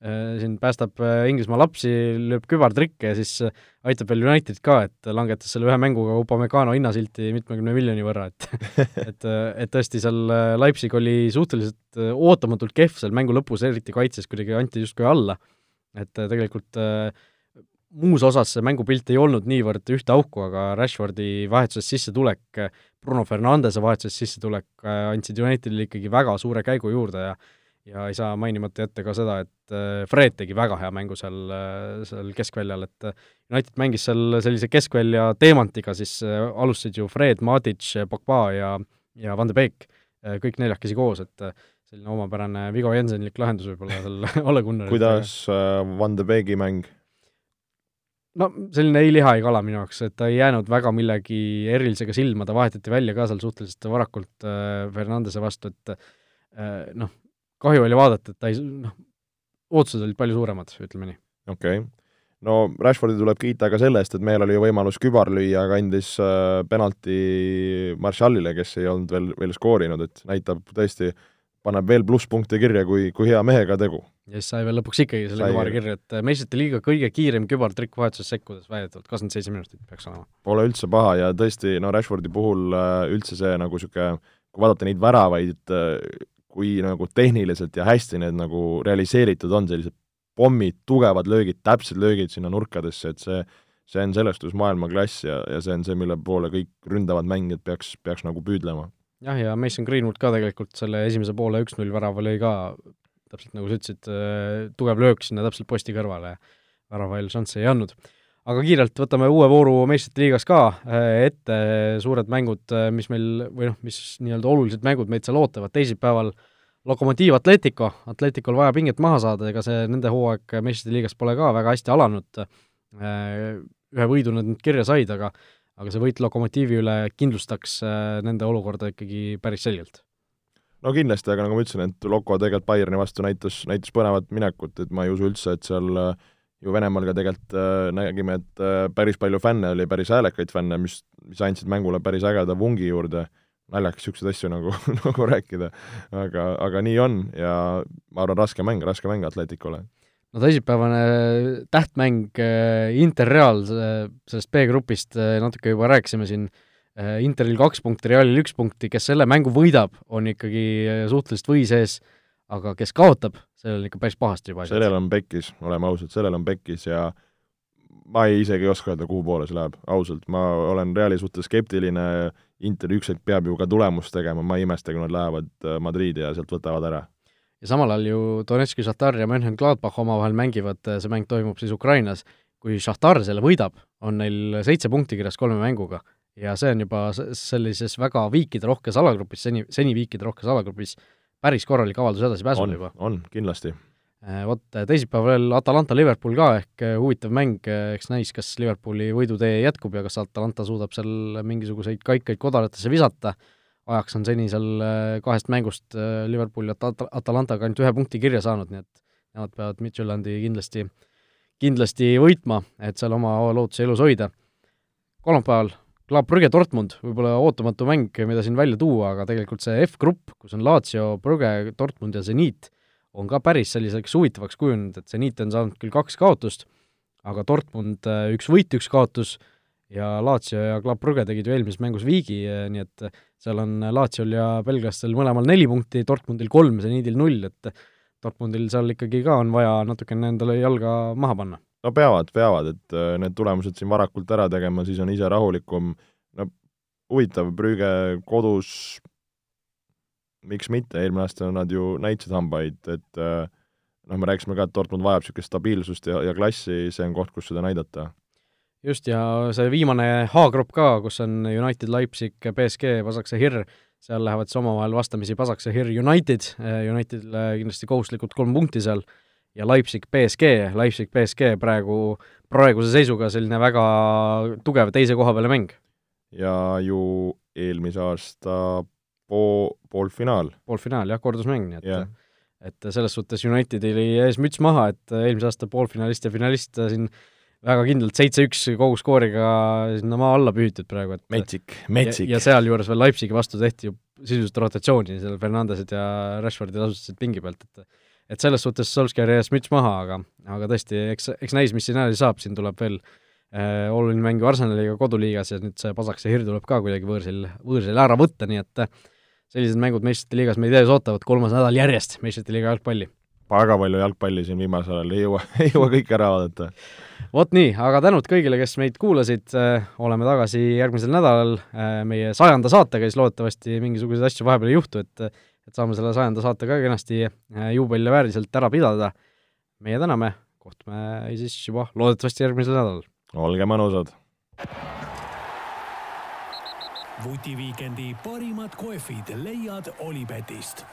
S2: siin päästab Inglismaa lapsi, lööb kübartrikke ja siis aitab veel United ka, et langetas selle ühe mänguga Upamecano hinnasilti mitmekümne miljoni võrra, et et, et tõesti seal Leipzig oli suhteliselt ootamatult kehv seal mängu lõpus, eriti kaitses kuidagi anti justkui alla et äh, tegelikult äh, muus osas see mängupilt ei olnud niivõrd ühte auku, aga Rashfordi vahetusest sissetulek, Bruno Fernandese vahetusest sissetulek äh, andsid Unitedile ikkagi väga suure käigu juurde ja ja ei saa mainimata jätta ka seda, et Fred tegi väga hea mängu seal, seal keskväljal, et United mängis seal sellise keskvälja teemantiga, siis alustasid ju Fred, Matic, Pogba ja, ja Van de Beek, kõik neljakesi koos, et selline omapärane Vigo Jensenlik lahendus võib-olla seal Ole Gunnarit.
S3: kuidas äh, Van de Beegi mäng?
S2: no selline ei liha, ei kala minu jaoks, et ta ei jäänud väga millegi erilisega silma, ta vahetati välja ka seal suhteliselt varakult äh, Fernandese vastu, et äh, noh, kahju oli vaadata, et ta ei noh, ootused olid palju suuremad, ütleme nii.
S3: okei okay., no Rashfordi tuleb kiita ka selle eest, et meil oli võimalus kübar lüüa, aga andis äh, penalti Marshallile, kes ei olnud veel, veel skoorinud, et näitab tõesti äh, paneb veel plusspunkte kirja, kui, kui hea mehega tegu.
S2: ja siis sai veel lõpuks ikkagi selle kübari kirja, et äh, meistrite liiga kõige kiirem kübartrikk vahetuses sekkudes väidetavalt kakskümmend seitse minutit peaks olema.
S3: Pole üldse paha ja tõesti, no Rashfordi puhul äh, üldse see nagu niisugune, kui vaadata neid väravaid, äh, kui nagu tehniliselt ja hästi need nagu realiseeritud on, sellised pommid, tugevad löögid, täpsed löögid sinna nurkadesse, et see see on selles suhtes maailmaklass ja, ja see on see, mille poole kõik ründavad mängijad peaks, peaks nagu püüdlema
S2: jah, ja Mason Greenwood ka tegelikult selle esimese poole üks-null värava lõi ka, täpselt nagu sa ütlesid, äh, tugev löök sinna täpselt posti kõrvale, värava eel šanssi ei andnud. aga kiirelt võtame uue vooru meistrite liigas ka äh, ette, suured mängud, äh, mis meil, või noh, mis nii-öelda olulised mängud meid seal ootavad, teisipäeval Lokomotiiv Atletico, Atleticol vaja pinget maha saada, ega see nende hooaeg meistrite liigas pole ka väga hästi alanud, ühe võidu nad nüüd kirja said, aga aga see võit Lokomotiivi üle kindlustaks äh, nende olukorda ikkagi päris selgelt.
S3: no kindlasti, aga nagu ma ütlesin, et Loko tegelikult Bayerni vastu näitas, näitas põnevat minekut, et ma ei usu üldse, et seal äh, ju Venemaal ka tegelikult äh, nägime, et päris palju fänne oli, päris häälekaid fänne, mis, mis andsid mängule päris ägeda vungi juurde, naljakas niisuguseid asju nagu, nagu rääkida, aga, aga nii on ja ma arvan, raske mäng, raske mäng Atleticule
S2: no teisipäevane tähtmäng äh, Inter-Real sellest B-grupist äh, natuke juba rääkisime siin, äh, Interil kaks punkti, Realil üks punkti, kes selle mängu võidab, on ikkagi suhteliselt või sees, aga kes kaotab, sellel on ikka päris pahasti juba
S3: sellel on pekkis, oleme ausad, sellel on pekkis ja ma ei, isegi ei oska öelda, kuhu poole see läheb, ausalt, ma olen Reali suhtes skeptiline, Inter üks hetk peab ju ka tulemust tegema, ma ei imesta, kui nad lähevad Madriidi ja sealt võtavad ära
S2: ja samal ajal ju Donetski Šahtar ja Mönchengladbach omavahel mängivad, see mäng toimub siis Ukrainas, kui Šahtar selle võidab, on neil seitse punkti kirjas kolme mänguga ja see on juba sellises väga viikiderohkes alagrupis, seni, seni viikiderohkes alagrupis, päris korralik avaldus edasipääsule juba.
S3: on, kindlasti.
S2: Äh, vot teisipäeval veel Atalanta-Liverpool ka ehk äh, huvitav mäng, äh, eks näis, kas Liverpooli võidutee jätkub ja kas Atalanta suudab seal mingisuguseid kaikaid kodaratesse visata, ajaks on seni seal kahest mängust Liverpool ja At-, Atalantaga ainult ühe punkti kirja saanud, nii et nemad peavad Midtjylandi kindlasti, kindlasti võitma, et seal oma lootuse elus hoida. kolmapäeval Club Brügge Dortmund, võib-olla ootamatu mäng, mida siin välja tuua, aga tegelikult see F-grupp, kus on Lazio, Brügge, Dortmund ja Zenit, on ka päris selliseks huvitavaks kujunenud, et Zenit on saanud küll kaks kaotust, aga Dortmund äh, üks võit, üks kaotus ja Lazio ja Club Brügge tegid ju eelmises mängus viigi, äh, nii et seal on Laziol ja belglastel mõlemal neli punkti, Dortmundil kolm, Zenitil null, et Dortmundil seal ikkagi ka on vaja natukene endale jalga maha panna
S3: no peavad, peavad, et need tulemused siin varakult ära tegema, siis on ise rahulikum, no huvitav, Brügge kodus, miks mitte, eelmine aasta nad ju näitasid hambaid, et noh, me rääkisime ka, et Dortmund vajab niisugust stabiilsust ja, ja klassi, see on koht, kus seda näidata.
S2: Just, ja see viimane H-grupp ka, kus on United, Leipzig, BSG, Pasakse Hirr, seal lähevad siis omavahel vastamisi Pasakse Hirr United, äh, Unitedile kindlasti kohustuslikult kolm punkti seal ja Leipzig BSG, Leipzig BSG praegu, praeguse seisuga selline väga tugev teise koha peale mäng.
S3: ja ju eelmise aasta po-, poolfinaal.
S2: poolfinaal jah, kordusmäng, nii et
S3: yeah.
S2: et selles suhtes Unitedil oli ees müts maha, et eelmise aasta poolfinalist ja finalist siin väga kindlalt seitse-üks koguskooriga sinna maa alla pühitud praegu, et
S3: metsik, metsik.
S2: ja, ja sealjuures veel Leipzigi vastu tehti ju sisuliselt rotatsiooni, seal Fernandesed ja Rashfordid asustasid pingi pealt, et et selles suhtes Solskjaeri ees müts maha, aga, aga tõesti, eks, eks näis, mis siin edasi saab, siin tuleb veel äh, oluline mäng ju Arsenaliga koduliigas ja nüüd see Pasakse Hir tuleb ka kuidagi võõrsil, võõrsil ära võtta, nii et sellised mängud meistrite liigas meid ees ootavad, kolmas nädal järjest meistrite liiga jalgpalli.
S3: Väga palju jalgpalli siin viimasel ajal, ei jõua, ei jõua kõike ära vaadata.
S2: vot nii, aga tänud kõigile, kes meid kuulasid, äh, oleme tagasi järgmisel nädalal äh, meie sajanda saatega, siis loodetavasti mingisuguseid asju vahepeal ei juhtu, et et saame selle sajanda saate ka kenasti äh, juubelile vääriliselt ära pidada. meie täname, kohtume siis juba loodetavasti järgmisel nädalal.
S3: olge mõnusad!
S1: vutiviikendi parimad kohvid leiad Olipetist